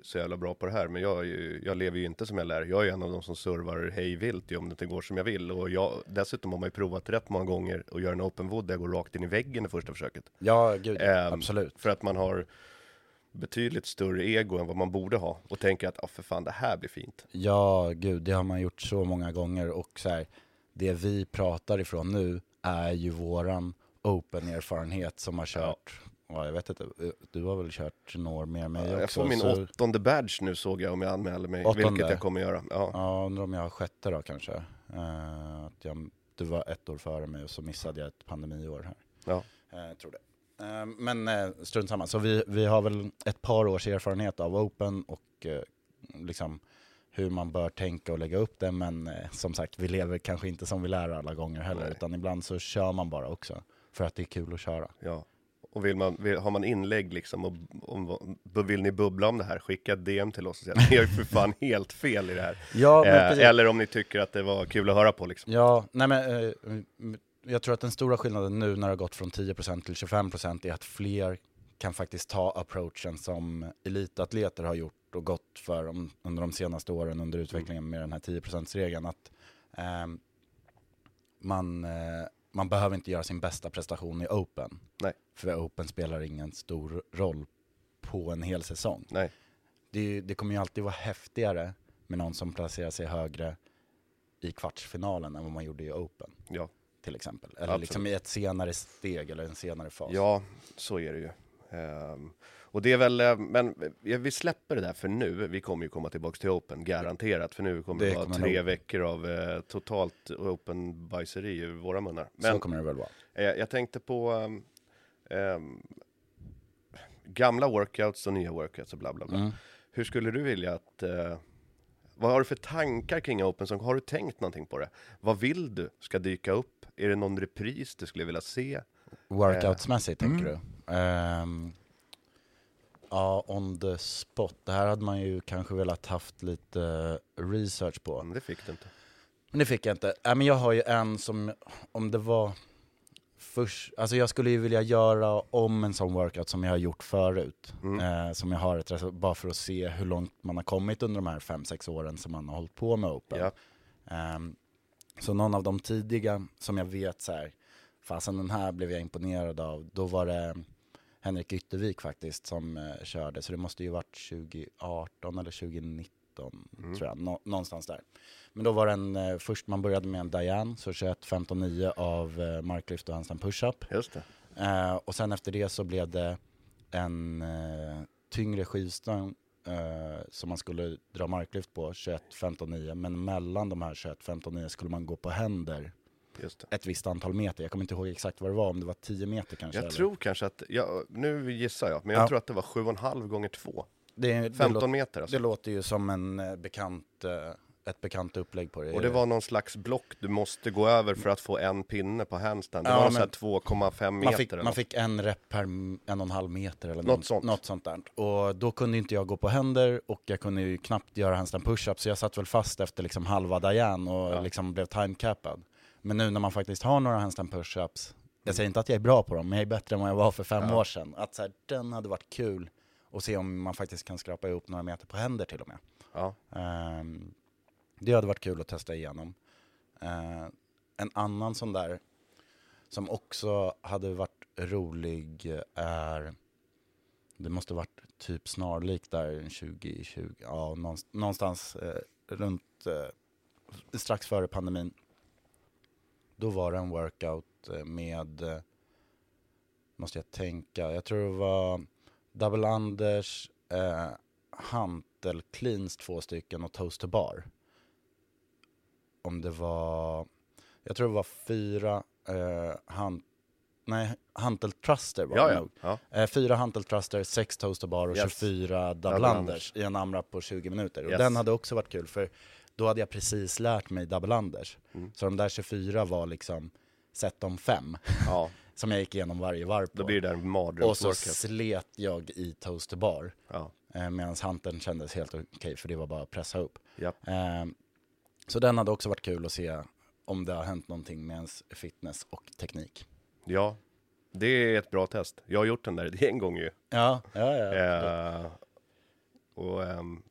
Speaker 3: så jävla bra på det här, men jag, ju, jag lever ju inte som jag lär. Jag är en av de som servar hej vilt om det inte går som jag vill. Och jag, dessutom har man ju provat rätt många gånger att göra en open wood där jag går rakt in i väggen i första försöket.
Speaker 2: Ja, gud,
Speaker 3: Ehm,
Speaker 2: absolut.
Speaker 3: För att man har betydligt större ego än vad man borde ha och tänker att ah, för fan det här blir fint.
Speaker 2: Ja, gud, det har man gjort så många gånger och så här, det vi pratar ifrån nu är ju våran open-erfarenhet som har kört, ja. Jag vet inte, du har väl kört några år mer än mig
Speaker 3: jag
Speaker 2: också?
Speaker 3: får min
Speaker 2: så,
Speaker 3: åttonde badge nu såg jag om jag anmäler mig,
Speaker 2: Åttonde?
Speaker 3: vilket jag kommer göra. Ja.
Speaker 2: Ja, undrar om jag har sjätte då kanske. Eh, att jag, du var ett år före mig och så missade jag ett pandemiår här.
Speaker 3: Ja.
Speaker 2: Eh, tror det. Eh, men eh, strunt samma. Så vi, vi har väl ett par års erfarenhet av Open och liksom hur man bör tänka och lägga upp det. Men som sagt, vi lever kanske inte som vi lär alla gånger heller.
Speaker 3: Nej.
Speaker 2: Utan ibland så kör man bara också. För att det är kul att köra.
Speaker 3: Ja. Och vill man, vill, har man inlägg liksom och om, vill ni bubbla om det här, skicka ett DM till oss och säga att ni har ju för fan helt fel i det här.
Speaker 2: Ja,
Speaker 3: eh, eller om ni tycker att det var kul att höra på liksom.
Speaker 2: Ja, nej men eh, jag tror att den stora skillnaden nu när det har gått från 10% till 25% är att fler kan faktiskt ta approachen som elitatleter har gjort och gått för om, under de senaste åren under utvecklingen med den här 10%-regeln. Att ehm, man, eh, man behöver inte göra sin bästa prestation i Open.
Speaker 3: Nej.
Speaker 2: För Open spelar ingen stor roll på en hel säsong.
Speaker 3: Nej,
Speaker 2: Det, det kommer ju alltid vara häftigare med någon som placerar sig högre i kvartsfinalen än vad man gjorde i Open
Speaker 3: ja.
Speaker 2: till exempel. Eller
Speaker 3: Absolut.
Speaker 2: liksom i ett senare steg eller en senare fas.
Speaker 3: Ja, så är det ju. Ehm, och det är väl, eh, men eh, vi släpper det där för nu. Vi kommer ju komma tillbaka till Open, garanterat. För nu kommer det,
Speaker 2: Det
Speaker 3: vara
Speaker 2: kommer
Speaker 3: tre veckor av eh, totalt Open-bajseri ur våra munnar.
Speaker 2: Så
Speaker 3: Men
Speaker 2: kommer det väl vara.
Speaker 3: eh, jag tänkte på ehm, gamla workouts och nya workouts och bla bla bla.
Speaker 2: Mm.
Speaker 3: Hur skulle du vilja att... Eh, vad har du för tankar kring Open Song? Har du tänkt någonting på det? Vad vill du ska dyka upp? Är det någon repris du skulle vilja se?
Speaker 2: Workoutsmässigt tänker
Speaker 3: Mm.
Speaker 2: du? Ehm, ja, on the spot. Det här hade man ju kanske velat haft lite research på.
Speaker 3: Mm, det fick du inte.
Speaker 2: Men det fick jag inte. Äh, men jag har ju en som, om det var först, alltså jag skulle ju vilja göra om en sån workout som jag har gjort förut. Eh, som jag har ett bara för att se hur långt man har kommit under de här 5-6 åren som man har hållit på med Open.
Speaker 3: Ja.
Speaker 2: Ehm, så någon av de tidiga som jag vet så här, fasen den här blev jag imponerad av, då var det Henrik Yttervik faktiskt som eh, körde, så det måste ju varit 2018 eller 2019 tror jag, nå- någonstans där. Men då var det en, eh, först man började med en Diane, så 21.15.9 av eh, marklyft och handstand push-up.
Speaker 3: Just det.
Speaker 2: Eh, och sen efter det så blev det en eh, tyngre skivstång eh, som man skulle dra marklyft på, 21.15.9. Men mellan de här 21.15.9 skulle man gå på händer. Ett visst antal meter. Jag kommer inte ihåg exakt vad det var, om det var 10 meter kanske.
Speaker 3: Jag
Speaker 2: eller?
Speaker 3: tror kanske att, ja, nu gissar jag, men jag
Speaker 2: Ja.
Speaker 3: tror att det var 7,5 gånger 2.
Speaker 2: det, det,
Speaker 3: 15
Speaker 2: låter,
Speaker 3: meter alltså.
Speaker 2: det låter ju som en eh, bekant, eh, ett bekant upplägg på det.
Speaker 3: Och det var någon slags block du måste gå över för att få en pinne på handstand. Det
Speaker 2: Ja,
Speaker 3: var någon
Speaker 2: men-
Speaker 3: sån här 2,5 meter
Speaker 2: man fick, man fick en rep per en och en halv meter eller
Speaker 3: Något
Speaker 2: något,
Speaker 3: sånt.
Speaker 2: något sånt där. Och då kunde inte jag gå på händer och jag kunde ju knappt göra handstand push-up så jag satt väl fast efter liksom halva Diane och
Speaker 3: Ja.
Speaker 2: liksom blev time-cappad. Men nu när man faktiskt har några handstand push-ups,
Speaker 3: Mm.
Speaker 2: jag säger inte att jag är bra på dem, men jag är bättre än vad jag var för fem
Speaker 3: Ja.
Speaker 2: år sedan. Att så här, den hade varit kul och se om man faktiskt kan skrapa ihop några meter på händer till och med.
Speaker 3: Ja.
Speaker 2: Ehm, det hade varit kul att testa igenom. Eh, en annan sån där som också hade varit rolig är, det måste varit typ snarlikt där 2020, ja någonst- någonstans eh, runt eh, strax före pandemin. Då var det en workout eh, med, eh, måste jag tänka, jag tror det var Double Anders, eh, hantel cleans två stycken och toast to bar. Om det var, jag tror det var fyra eh, hand, nej, hantel truster var
Speaker 3: Ja,
Speaker 2: det
Speaker 3: ja.
Speaker 2: nog.
Speaker 3: ja.
Speaker 2: Eh, fyra hantel sex toast to bar och
Speaker 3: Yes.
Speaker 2: 24 double unders
Speaker 3: unders.
Speaker 2: i en AMRAP på 20 minuter. Och
Speaker 3: Yes.
Speaker 2: den hade också varit kul för då hade jag precis lärt mig double unders.
Speaker 3: Mm.
Speaker 2: Så de där 24 var liksom set om fem
Speaker 3: ja.
Speaker 2: som jag gick igenom varje varv på.
Speaker 3: Då blir det en
Speaker 2: och så slet jag i toast to bar.
Speaker 3: Ja.
Speaker 2: Eh, Medan hanteln kändes helt okej för det var bara att pressa upp.
Speaker 3: Ja.
Speaker 2: Eh, så den hade också varit kul att se om det har hänt någonting med ens fitness och teknik.
Speaker 3: ja, det är ett bra test. Jag har gjort den där en gång ju.
Speaker 2: Ja, ja, ja.
Speaker 3: Eh, och ehm,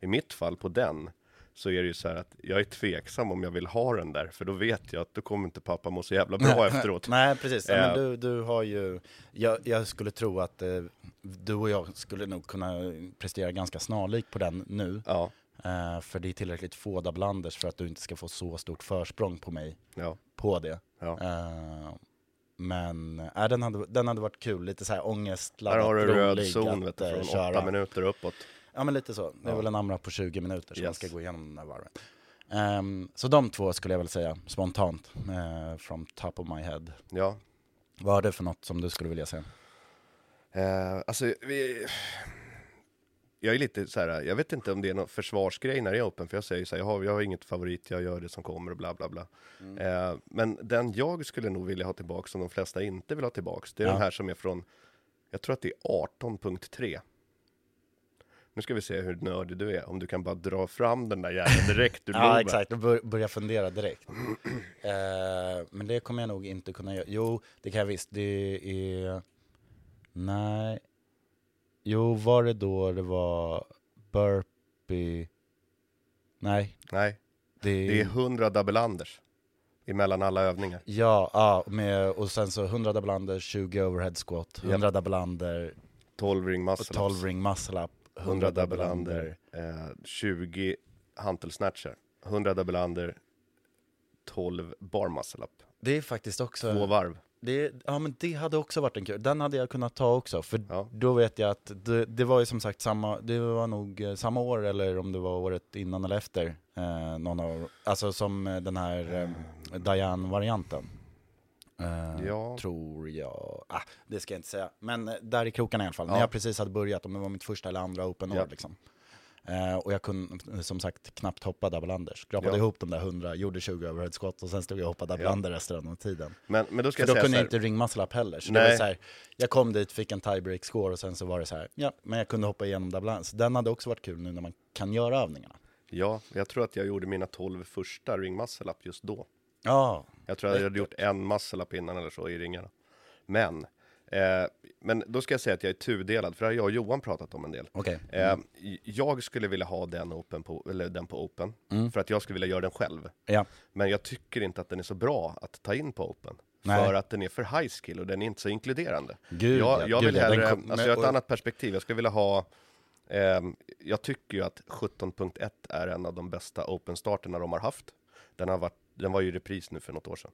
Speaker 3: i mitt fall på den så är det ju så här att jag är tveksam om jag vill ha den där, för då vet jag att då kommer inte pappa må så jävla bra efteråt.
Speaker 2: Nej, precis.
Speaker 3: Eh.
Speaker 2: men du, du har ju, jag, jag skulle tro att eh, du och jag skulle nog kunna prestera ganska snarlikt på den nu.
Speaker 3: Ja,
Speaker 2: Eh, för det är tillräckligt få double-unders för att du inte ska få så stort försprång på mig
Speaker 3: ja,
Speaker 2: på det.
Speaker 3: ja.
Speaker 2: Eh, men äh, den, hade, den hade varit kul, lite så här
Speaker 3: Där
Speaker 2: ångestladdat,
Speaker 3: har du röd
Speaker 2: rolig
Speaker 3: zon
Speaker 2: att,
Speaker 3: vet du,
Speaker 2: eh,
Speaker 3: från åtta minuter uppåt.
Speaker 2: Ja men lite så, det är väl en AMRAP på 20 minuter så man
Speaker 3: Yes.
Speaker 2: ska gå igenom den där varven. Ehm, så de två skulle jag väl säga spontant, uh, from top of my head.
Speaker 3: Ja,
Speaker 2: Vad är det för något som du skulle vilja se?
Speaker 3: Eh, alltså, vi... Jag är lite så här, jag vet inte om det är någon försvarsgrej när det är öppen, för jag säger så här, jag har, jag har inget favorit, jag gör det som kommer och bla bla bla. Eh, men den jag skulle nog vilja ha tillbaka som de flesta inte vill ha tillbaks, det är
Speaker 2: Ja.
Speaker 3: den här som är från, jag tror att det är 18.3. Nu ska vi se hur nördig du är, om du kan bara dra fram den där jäveln direkt ur
Speaker 2: Ja exakt, då bör, börjar fundera direkt. Eh, men det kommer jag nog inte kunna göra. Jo, det kan jag visst. Det är... Nej. Jo, var det då det var burpee? Nej,
Speaker 3: Nej,
Speaker 2: det är...
Speaker 3: det är 100 double unders emellan alla övningar.
Speaker 2: Ja, ja med, och sen så 100 double under, 20 overhead squat, 100 double under,
Speaker 3: 12 ring muscle
Speaker 2: och 12 ring muscle up,
Speaker 3: 100 double under, eh, 20 hantelsnatchar, 100 double under, 12 bar muscle up.
Speaker 2: Det är faktiskt också...
Speaker 3: Två varv.
Speaker 2: Det, ja men det hade också varit en kul, den hade jag kunnat ta också, för
Speaker 3: Ja.
Speaker 2: då vet jag att det, det var ju som sagt samma, det var nog eh, samma år eller om det var året innan eller efter, eh, någon av, alltså som eh, den här eh, Diane-varianten. Eh,
Speaker 3: Ja.
Speaker 2: Tror jag, ah, det ska jag inte säga, men eh, där i krokarna i alla fall,
Speaker 3: Ja.
Speaker 2: när jag precis hade börjat, om det var mitt första eller andra open
Speaker 3: Ja.
Speaker 2: år liksom. Eh, och jag kunde som sagt knappt hoppa double under, skrapade
Speaker 3: Ja.
Speaker 2: ihop de där 100, gjorde 20 overhead squat och sen stod jag och hoppade double
Speaker 3: Ja.
Speaker 2: under resten av tiden.
Speaker 3: Men, men då ska
Speaker 2: För
Speaker 3: jag
Speaker 2: då
Speaker 3: säga
Speaker 2: kunde jag inte ring muscle up heller. Så det var så här, jag kom dit, fick en tiebreak score och sen så var det så här, ja, men jag kunde hoppa igenom double Så den hade också varit kul nu när man kan göra övningarna.
Speaker 3: ja, jag tror att jag gjorde mina 12 första ring muscle up just då.
Speaker 2: Ja,
Speaker 3: Jag tror jag hade gjort en muscle up innan eller så i ringarna. Men, eh, men då ska jag säga att jag är tudelad, för det har jag och Johan pratat om en del.
Speaker 2: okej.
Speaker 3: Eh, jag skulle vilja ha den, open på, eller den på Open, för att jag skulle vilja göra den själv.
Speaker 2: Ja,
Speaker 3: Men jag tycker inte att den är så bra att ta in på Open.
Speaker 2: Nej.
Speaker 3: För att den är för high skill och den är inte så inkluderande.
Speaker 2: Gud, ja,
Speaker 3: jag, jag
Speaker 2: gud,
Speaker 3: vill hellre,
Speaker 2: kom-
Speaker 3: alltså jag har ett
Speaker 2: och-
Speaker 3: annat perspektiv. Jag skulle vilja ha, ehm, jag tycker ju att 17.1 är en av de bästa Open-starterna de har haft. Den, har varit, den var ju repris nu för något år sedan.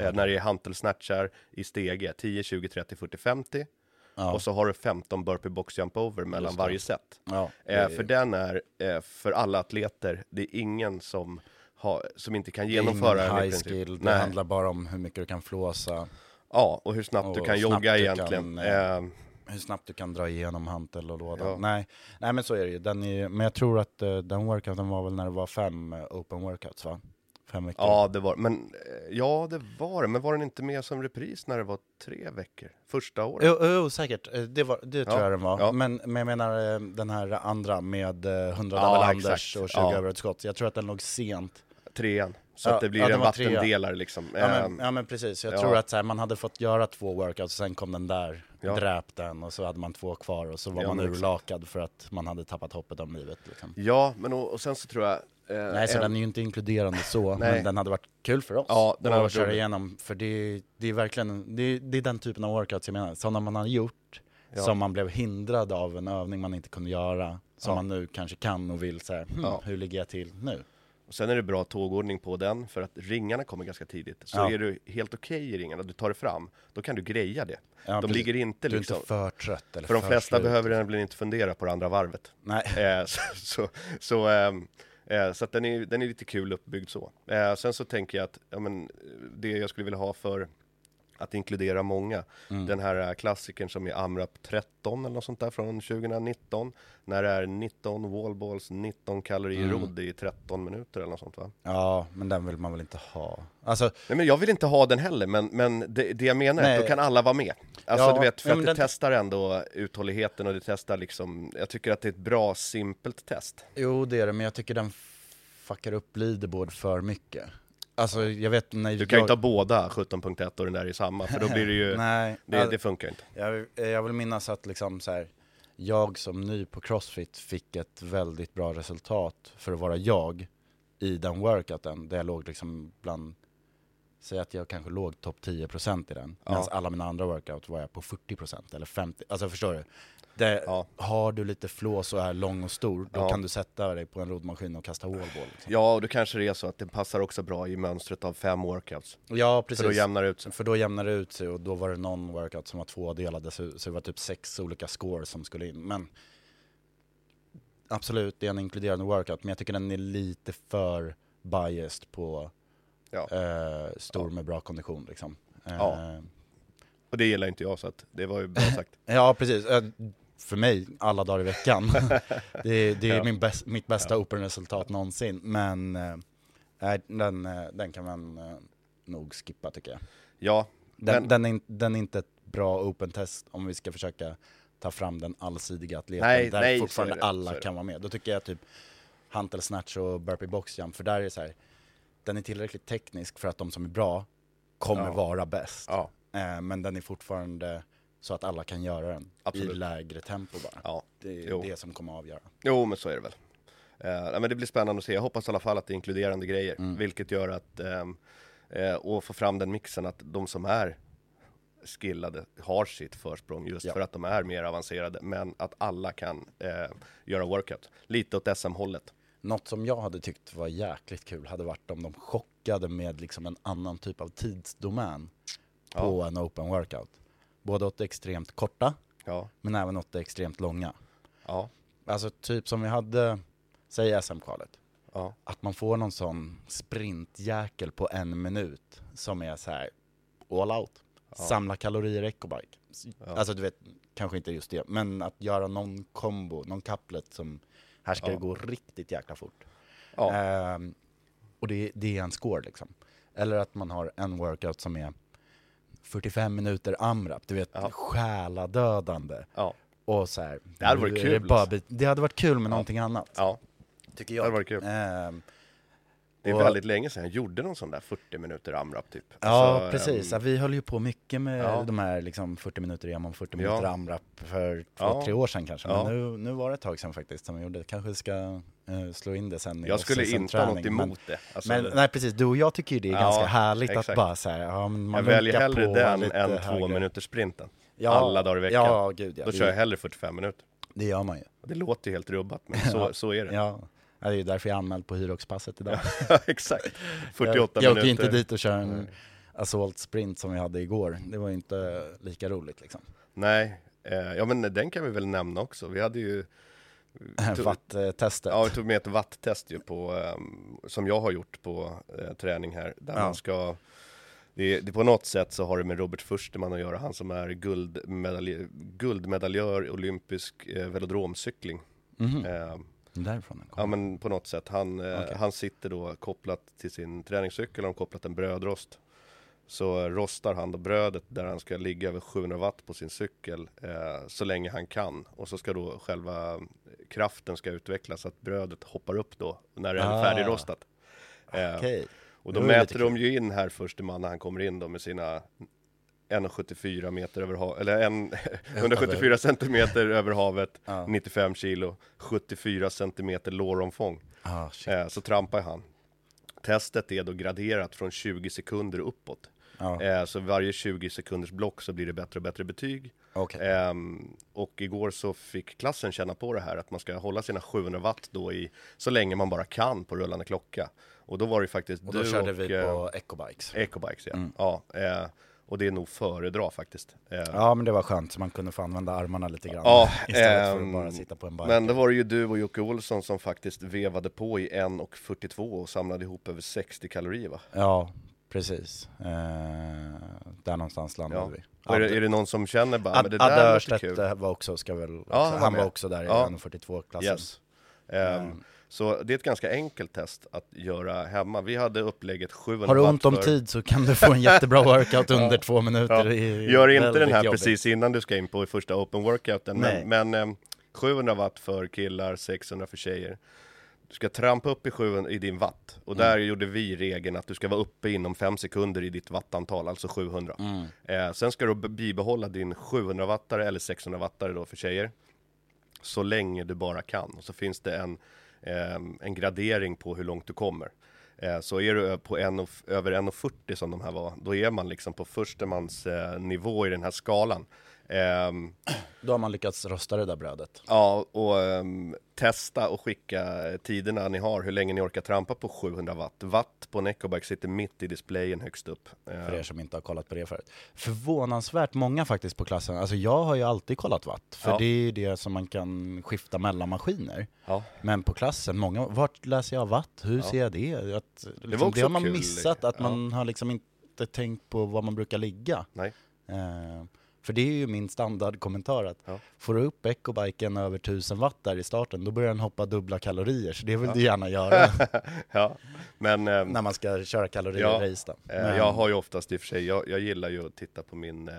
Speaker 3: Eh, när det är hantel-snatchar i stege, 10, 20, 30, 40, 50.
Speaker 2: Ja.
Speaker 3: Och så har du 15 burpee box jump over mellan varje set.
Speaker 2: ja.
Speaker 3: Eh, för den är eh, för alla atleter, det är ingen som, har, som inte kan genomföra den
Speaker 2: high skill, det
Speaker 3: Nej.
Speaker 2: handlar bara om hur mycket du kan flåsa,
Speaker 3: Ja, och hur snabbt du
Speaker 2: Och
Speaker 3: kan
Speaker 2: snabbt
Speaker 3: jogga
Speaker 2: du
Speaker 3: egentligen.
Speaker 2: kan, eh,
Speaker 3: Eh,
Speaker 2: hur snabbt du kan dra igenom hantel och låda.
Speaker 3: Ja.
Speaker 2: Nej. Nej men så är det ju, den är, men jag tror att eh, den workouten var väl när det var fem open workouts va? Fem veckor?
Speaker 3: ja, det var men eh, Ja, det var det. Men var den inte med som repris när det var tre veckor? Första året?
Speaker 2: Jo, jo säkert, Eh, det, var, det tror
Speaker 3: Ja,
Speaker 2: jag den var.
Speaker 3: ja.
Speaker 2: Men, men jag menar eh, den här andra med eh, 100
Speaker 3: Ja, exakt.
Speaker 2: och 20
Speaker 3: Ja.
Speaker 2: över ett skott. Jag tror att den låg sent.
Speaker 3: Trean. Så
Speaker 2: Ja,
Speaker 3: att det blir
Speaker 2: ja, det
Speaker 3: en vattendelare liksom.
Speaker 2: Ja men,
Speaker 3: Ehm,
Speaker 2: ja, men precis, jag
Speaker 3: ja.
Speaker 2: tror att här, man hade fått göra två workouts och sen kom den där,
Speaker 3: Ja.
Speaker 2: dräp den och så hade man två kvar och så var man urlakad för att man hade tappat hoppet om livet. Liksom.
Speaker 3: Ja, men och, och sen så tror jag... eh,
Speaker 2: Nej, så
Speaker 3: en-
Speaker 2: den är ju inte inkluderande så, men den hade varit kul för oss
Speaker 3: Ja, den hade
Speaker 2: att köra igenom. För det, det är verkligen, det, det är den typen av workouts jag menar, sådana man har gjort,
Speaker 3: Ja.
Speaker 2: som man blev hindrad av en övning man inte kunde göra, som
Speaker 3: Ja.
Speaker 2: man nu kanske kan och vill säga, hm,
Speaker 3: Ja.
Speaker 2: hur ligger jag till nu?
Speaker 3: Och sen är det bra tågordning på den, för att ringarna kommer ganska tidigt. Så
Speaker 2: Ja.
Speaker 3: är du helt okej i ringarna, du tar det fram, då kan du greja det.
Speaker 2: Ja,
Speaker 3: de ligger inte
Speaker 2: Du är
Speaker 3: liksom...
Speaker 2: inte för trött eller
Speaker 3: för de flesta
Speaker 2: slut.
Speaker 3: behöver egentligen inte fundera på det andra varvet.
Speaker 2: Nej.
Speaker 3: Eh, så så, så, ehm, eh, så att den är, den är lite kul uppbyggd så. Eh, sen så tänker jag att ja, men, eh, det jag skulle vilja ha för att inkludera många,
Speaker 2: Mm.
Speaker 3: den här eh, klassikern som är AMRAP 13 eller något sånt där från 2019, när det är 19 wallballs, 19 kalorier
Speaker 2: Mm.
Speaker 3: rodd i 13 minuter eller något sånt va?
Speaker 2: Ja, men den vill man väl inte ha? Alltså,
Speaker 3: Nej men jag vill inte ha den heller, men, men det, det jag menar är att då kan alla vara med. Alltså
Speaker 2: Ja,
Speaker 3: du vet, för att det
Speaker 2: den-
Speaker 3: testar ändå uthålligheten och det testar liksom, jag tycker att det är ett bra, simpelt test.
Speaker 2: Jo det är det, men jag tycker den fuckar upp leaderboard för mycket. Alltså jag vet när
Speaker 3: Du kan ju
Speaker 2: jag...
Speaker 3: inte ha båda 17.1 och den där i samma, för då blir det ju,
Speaker 2: Nej,
Speaker 3: det,
Speaker 2: alltså,
Speaker 3: det funkar inte.
Speaker 2: jag, jag vill minnas att liksom så här, jag som ny på Crossfit fick ett väldigt bra resultat för att vara jag i den workouten, där jag låg liksom bland Säg att jag kanske låg topp 10% i den,
Speaker 3: Ja.
Speaker 2: medan alla mina andra workouts var jag på 40% eller 50%, alltså förstår du? Det,
Speaker 3: Ja.
Speaker 2: Har du lite flås och är lång och stor, då
Speaker 3: Ja.
Speaker 2: kan du sätta dig på en roddmaskin och kasta wallball liksom.
Speaker 3: Ja, och då kanske det är så att det passar också bra i mönstret av fem workouts.
Speaker 2: Ja
Speaker 3: För
Speaker 2: precis.
Speaker 3: då jämnar det ut sig.
Speaker 2: För då jämnar det ut sig och då var det någon workout som var tvådelade så, så det var typ sex olika scores som skulle in. Men absolut, det är en inkluderande workout men jag tycker den är lite för biased på
Speaker 3: Ja.
Speaker 2: eh, stor med bra kondition liksom. Eh,
Speaker 3: Ja. Och det gillar inte jag, så att det var ju bra sagt.
Speaker 2: ja precis. Eh, För mig, alla dagar i veckan. det är, det är
Speaker 3: Ja.
Speaker 2: min bäst, mitt bästa open-resultat någonsin. Men eh, den, eh, den kan man eh, nog skippa tycker jag.
Speaker 3: Ja,
Speaker 2: Den,
Speaker 3: men,
Speaker 2: den, är, den är inte ett bra open test om vi ska försöka ta fram den allsidiga atleten
Speaker 3: Nej,
Speaker 2: där
Speaker 3: nej,
Speaker 2: fortfarande
Speaker 3: det,
Speaker 2: alla kan vara med. Då tycker jag typ hantel snatch och burpee box jump, för där är det så här, den är tillräckligt teknisk för att de som är bra kommer
Speaker 3: Ja.
Speaker 2: vara bäst.
Speaker 3: ja,
Speaker 2: Eh, men den är fortfarande så att alla kan göra den
Speaker 3: Absolut.
Speaker 2: i lägre tempo bara.
Speaker 3: ja.
Speaker 2: Det är
Speaker 3: Jo.
Speaker 2: det som kommer att avgöra.
Speaker 3: Jo, men så är det väl. Eh, men det blir spännande att se. Jag hoppas i alla fall att det är inkluderande grejer,
Speaker 2: Mm.
Speaker 3: vilket gör att ehm, eh, och få fram den mixen att de som är skillade har sitt försprång just
Speaker 2: Ja.
Speaker 3: för att de är mer avancerade, men att alla kan eh, göra workout. Lite åt SM-hållet.
Speaker 2: Något som jag hade tyckt var jäkligt kul hade varit om de chockade med liksom en annan typ av tidsdomän på en open workout. Både åt det extremt korta,
Speaker 3: Ja,
Speaker 2: men även åt det extremt långa.
Speaker 3: ja,
Speaker 2: Alltså typ som vi hade, säg SM-kvalet,
Speaker 3: ja,
Speaker 2: att man får någon sån sprintjäkel på en minut som är så här all out. Samla kalorier i ecobike. Alltså du vet, kanske inte just det, men att göra någon kombo, någon couplet som, här ska
Speaker 3: Ja.
Speaker 2: det gå riktigt jäkla fort.
Speaker 3: ja,
Speaker 2: Ehm, och det, det är en score liksom. Eller att man har en workout som är 45 minuter AMRAP, du vet
Speaker 3: Ja.
Speaker 2: själadödande.
Speaker 3: ja,
Speaker 2: Och så här,
Speaker 3: Det hade varit kul,
Speaker 2: Det, bara,
Speaker 3: alltså.
Speaker 2: bit- det hade varit kul med någonting annat.
Speaker 3: ja.
Speaker 2: Tycker
Speaker 3: Det hade varit kul.
Speaker 2: Ehm,
Speaker 3: Det är
Speaker 2: Och-
Speaker 3: väldigt länge sedan jag gjorde någon sån där 40 minuter AMRAP typ.
Speaker 2: Ja,
Speaker 3: Alltså,
Speaker 2: precis.
Speaker 3: ehm,
Speaker 2: Ja, vi höll ju på mycket med
Speaker 3: Ja.
Speaker 2: de här liksom 40 minuter EM och 40
Speaker 3: Ja.
Speaker 2: minuter AMRAP för två,
Speaker 3: Ja.
Speaker 2: tre år sedan kanske.
Speaker 3: Ja.
Speaker 2: Men nu, nu var det ett tag sedan faktiskt som vi gjorde. Kanske ska eh, slå in det sen
Speaker 3: jag skulle inte ha något emot det. Alltså,
Speaker 2: Men, men nej precis, du och jag tycker ju det är
Speaker 3: Ja,
Speaker 2: ganska härligt att
Speaker 3: exakt.
Speaker 2: bara så här, ja, men man
Speaker 3: jag väljer hellre den än två
Speaker 2: högre.
Speaker 3: minuters sprinten.
Speaker 2: Ja,
Speaker 3: Alla dagar i veckan.
Speaker 2: Ja, gud ja.
Speaker 3: Då
Speaker 2: det,
Speaker 3: kör jag hellre 45 minuter.
Speaker 2: det gör man ju.
Speaker 3: Det låter ju helt rubbat, men så,
Speaker 2: Ja.
Speaker 3: så är det.
Speaker 2: Ja. Ja, det är ju därför jag är anmäld på Hyroxpasset idag.
Speaker 3: Exakt. 48
Speaker 2: jag, jag åker
Speaker 3: minuter.
Speaker 2: inte dit och kör en assault sprint som vi hade igår. Det var ju inte lika roligt liksom.
Speaker 3: Nej, eh, ja men den kan vi väl nämna också. Vi hade ju tog-
Speaker 2: Watt-testet.
Speaker 3: Ja, vi tog med ett watttest ju på, ehm, som jag har gjort på eh, träning här, där
Speaker 2: Ja.
Speaker 3: man ska det, det på något sätt så har det med Robert Fursteman att göra, han som är guldmedalj, guldmedaljör i olympisk eh, velodromcykling.
Speaker 2: Mhm.
Speaker 3: Eh,
Speaker 2: Därifrån den kom.
Speaker 3: ja men på något sätt, han, eh,
Speaker 2: Okej.
Speaker 3: han sitter då kopplat till sin träningscykel, har kopplat en brödrost. Så rostar han då brödet där han ska ligga över 700 watt på sin cykel eh, så länge han kan. Och så ska då själva kraften ska utvecklas så att brödet hoppar upp då när det är
Speaker 2: Ah.
Speaker 3: färdigrostat. Eh,
Speaker 2: Okej.
Speaker 3: och då mäter de ju in här först man när han kommer in då med sina 1,74 meter över havet, eller en, 174 centimeter över havet,
Speaker 2: Ja.
Speaker 3: 95 kilo, 74 centimeter låromfång.
Speaker 2: Ah.
Speaker 3: Eh, så trampar han. Testet är då graderat från 20 sekunder uppåt.
Speaker 2: Ja,
Speaker 3: Eh, så varje 20 sekunders block så blir det bättre och bättre betyg.
Speaker 2: okej.
Speaker 3: Ehm, och igår så fick klassen känna på det här att man ska hålla sina 700 watt då i så länge man bara kan på rullande klocka. Och då var det faktiskt
Speaker 2: Och då
Speaker 3: du
Speaker 2: körde
Speaker 3: och
Speaker 2: vi
Speaker 3: eh,
Speaker 2: på Ecobikes.
Speaker 3: Ecobikes ja.
Speaker 2: Mm.
Speaker 3: ja eh, och det är nog föredra faktiskt. Eh,
Speaker 2: Ja men det var skönt så man kunde få använda armarna lite grann
Speaker 3: Ja,
Speaker 2: istället för
Speaker 3: ehm,
Speaker 2: att bara sitta på en bike.
Speaker 3: Men det var ju du och Jocke Olsson som faktiskt vevade på i 1.42 och samlade ihop över 60 kalorier va?
Speaker 2: Ja, precis. Eh, där någonstans landade
Speaker 3: Ja.
Speaker 2: vi.
Speaker 3: Är, det,
Speaker 2: Ad-
Speaker 3: är det någon som känner bara, men
Speaker 2: Ad,
Speaker 3: det
Speaker 2: Adde
Speaker 3: där låter kul?
Speaker 2: Örstedt var också, ska väl,
Speaker 3: Ja, han
Speaker 2: han,
Speaker 3: var med.
Speaker 2: också där i
Speaker 3: Ja.
Speaker 2: 1.42-klassen.
Speaker 3: Yes. Ehm, Så det är ett ganska enkelt test att göra hemma. Vi hade upplägget 700
Speaker 2: Har du
Speaker 3: watt
Speaker 2: ont om
Speaker 3: för-
Speaker 2: tid så kan du få en jättebra workout under
Speaker 3: Ja.
Speaker 2: två minuter.
Speaker 3: Ja. Gör inte den här
Speaker 2: jobbigt.
Speaker 3: precis innan du ska in på första open workouten. Men, men ehm, 700 watt för killar, 600 för tjejer. Du ska trampa upp i, 700, i din watt. Och där
Speaker 2: Mm.
Speaker 3: gjorde vi regeln att du ska vara uppe inom 5 sekunder i ditt wattantal, alltså 700.
Speaker 2: Mm.
Speaker 3: Eh, sen ska du bibehålla din 700 wattare eller 600 wattare då för tjejer. Så länge du bara kan. Och så finns det en, Eh, en gradering på hur långt du kommer. Eh, så är du på en och, över 1,40 som de här var, då är man liksom på förstemans eh, nivå i den här skalan. Ehm,
Speaker 2: Då har man lyckats rosta det där brödet.
Speaker 3: Ja, och ehm, testa och skicka tiderna ni har, hur länge ni orkar trampa på 700 watt. Watt på en ecobike sitter mitt i displayen högst upp.
Speaker 2: För er som inte har kollat på det förut. Förvånansvärt många faktiskt på klassen. Alltså jag har ju alltid kollat watt. För
Speaker 3: Ja.
Speaker 2: det är ju det som man kan skifta mellan maskiner.
Speaker 3: ja.
Speaker 2: Men på klassen, många, vart läser jag watt? Hur
Speaker 3: Ja.
Speaker 2: ser jag det? Att, liksom,
Speaker 3: också
Speaker 2: det har man
Speaker 3: kul.
Speaker 2: missat, att man har liksom inte tänkt på var man brukar ligga.
Speaker 3: Nej.
Speaker 2: Eh, för det är ju min standardkommentar att
Speaker 3: Ja.
Speaker 2: får du upp ecobiken över 1000 watt där i starten, då börjar den hoppa dubbla kalorier. Så det vill
Speaker 3: Ja.
Speaker 2: du gärna göra
Speaker 3: ja, men ehm,
Speaker 2: när man ska köra kalorier
Speaker 3: Ja,
Speaker 2: Men
Speaker 3: jag har ju oftast i och för sig, jag, jag gillar ju att titta på min... ehm,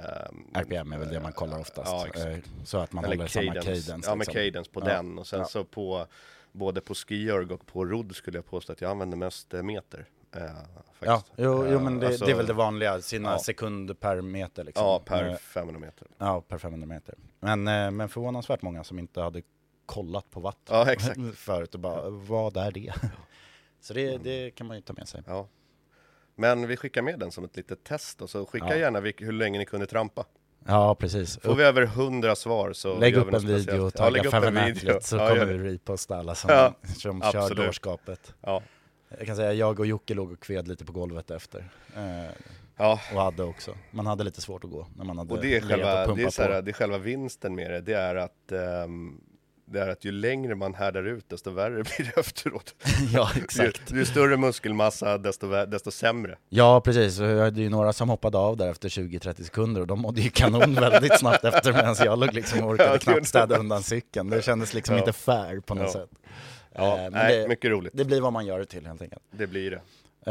Speaker 2: RPM är väl det man kollar oftast.
Speaker 3: Ja,
Speaker 2: eh, så att man
Speaker 3: Eller
Speaker 2: håller samma cadence.
Speaker 3: Ja, med
Speaker 2: liksom.
Speaker 3: cadence på den. Och sen så på både på skierg och på rodd skulle jag påstå att jag använder mest eh, meter. Eh,
Speaker 2: Ja, jo, jo men det,
Speaker 3: alltså,
Speaker 2: det är väl det vanliga, sina
Speaker 3: ja.
Speaker 2: sekunder per meter liksom.
Speaker 3: Ja, per
Speaker 2: Eh,
Speaker 3: 500 meter.
Speaker 2: Ja, per 500 meter. Men, eh, men förvånansvärt många som inte hade kollat på watt
Speaker 3: Ja, exakt.
Speaker 2: förut och bara, vad är det? Så det, det kan man ju ta med sig.
Speaker 3: Ja. Men vi skickar med den som ett litet test och så skicka
Speaker 2: Ja.
Speaker 3: gärna hur länge ni kunde trampa.
Speaker 2: Ja, precis.
Speaker 3: Får vi över 100 svar så
Speaker 2: Lägg upp en video och
Speaker 3: Ja,
Speaker 2: tagga
Speaker 3: video.
Speaker 2: Athlete så
Speaker 3: Ja,
Speaker 2: kommer vi reposta alla som,
Speaker 3: Ja,
Speaker 2: som kör dårskapet.
Speaker 3: Ja.
Speaker 2: Jag kan säga jag och Jocke låg och kved lite på golvet efter. Eh,
Speaker 3: Ja,
Speaker 2: och hade också. Man hade lite svårt att gå när man hade
Speaker 3: och det är, själva,
Speaker 2: och
Speaker 3: det, är här,
Speaker 2: på.
Speaker 3: det är själva vinsten med det. Det är att ehm, det är att ju längre man härdar ut desto värre blir det efteråt.
Speaker 2: ja,
Speaker 3: Ju,
Speaker 2: exakt.
Speaker 3: ju större muskelmassa desto, desto sämre.
Speaker 2: Ja, precis. Jag hade ju några som hoppade av där efter 20-30 sekunder och de mådde ju kanon väldigt snabbt efter medan jag låg liksom orkade
Speaker 3: det
Speaker 2: knappt städa
Speaker 3: det.
Speaker 2: undan cykeln. Det kändes liksom
Speaker 3: Ja.
Speaker 2: inte fair på något
Speaker 3: Ja.
Speaker 2: sätt.
Speaker 3: Ja,
Speaker 2: Eh,
Speaker 3: nej,
Speaker 2: det,
Speaker 3: mycket roligt.
Speaker 2: det blir vad man gör det till helt enkelt.
Speaker 3: Det blir det.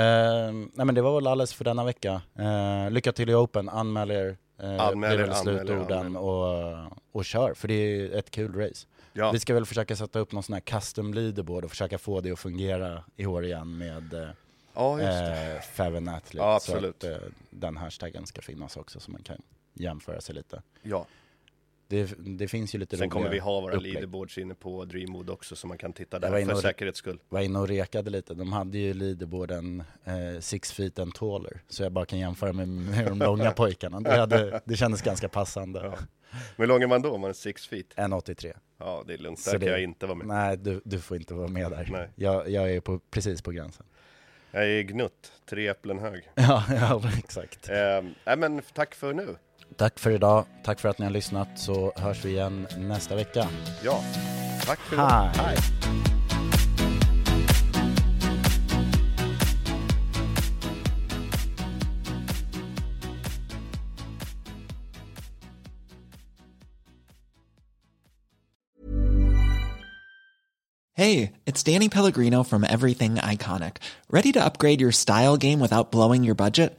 Speaker 2: Eh, nej men det var väl alles för denna vecka. Eh, lycka till i Open, anmäl er. Eh,
Speaker 3: Anmäl er,
Speaker 2: slutorden och, och kör, för det är ett kul race.
Speaker 3: Ja,
Speaker 2: Vi ska väl försöka sätta upp någon sån här custom leaderboard och försöka få det att fungera i år igen med, eh,
Speaker 3: Ja, just det.
Speaker 2: eh, Faven Athlete.
Speaker 3: Ja, absolut.
Speaker 2: Så att eh, den hashtaggen ska finnas också så man kan jämföra sig lite.
Speaker 3: Ja.
Speaker 2: Det, det finns ju lite
Speaker 3: Sen kommer vi ha våra
Speaker 2: upplägg.
Speaker 3: leaderboards inne på Dreamwood också så man kan titta
Speaker 2: Jag
Speaker 3: där för
Speaker 2: och-
Speaker 3: säkerhets skull.
Speaker 2: var inne och rekade lite. De hade ju leaderboarden eh, six feet and taller. Så jag bara kan jämföra med, med de långa pojkarna. Det, hade, det kändes ganska passande.
Speaker 3: Ja. Men hur lång är man då om man är six feet?
Speaker 2: 1,83.
Speaker 3: Ja, det är lugnt.
Speaker 2: Så
Speaker 3: Där kan
Speaker 2: det-
Speaker 3: jag inte vara med.
Speaker 2: Nej, du, du får inte vara med där.
Speaker 3: Nej.
Speaker 2: Jag, jag är på, precis på gränsen.
Speaker 3: Jag är gnutt, tre äpplen hög.
Speaker 2: Ja, ja exakt.
Speaker 3: Eh, men tack för nu.
Speaker 2: Tack för idag. Tack för att ni har lyssnat så hörs vi igen nästa vecka.
Speaker 3: Ja, tack för idag.
Speaker 2: Hej!
Speaker 3: Hej.
Speaker 4: Hey, it's Danny Pellegrino from Everything Iconic. Ready to upgrade your style game without blowing your budget?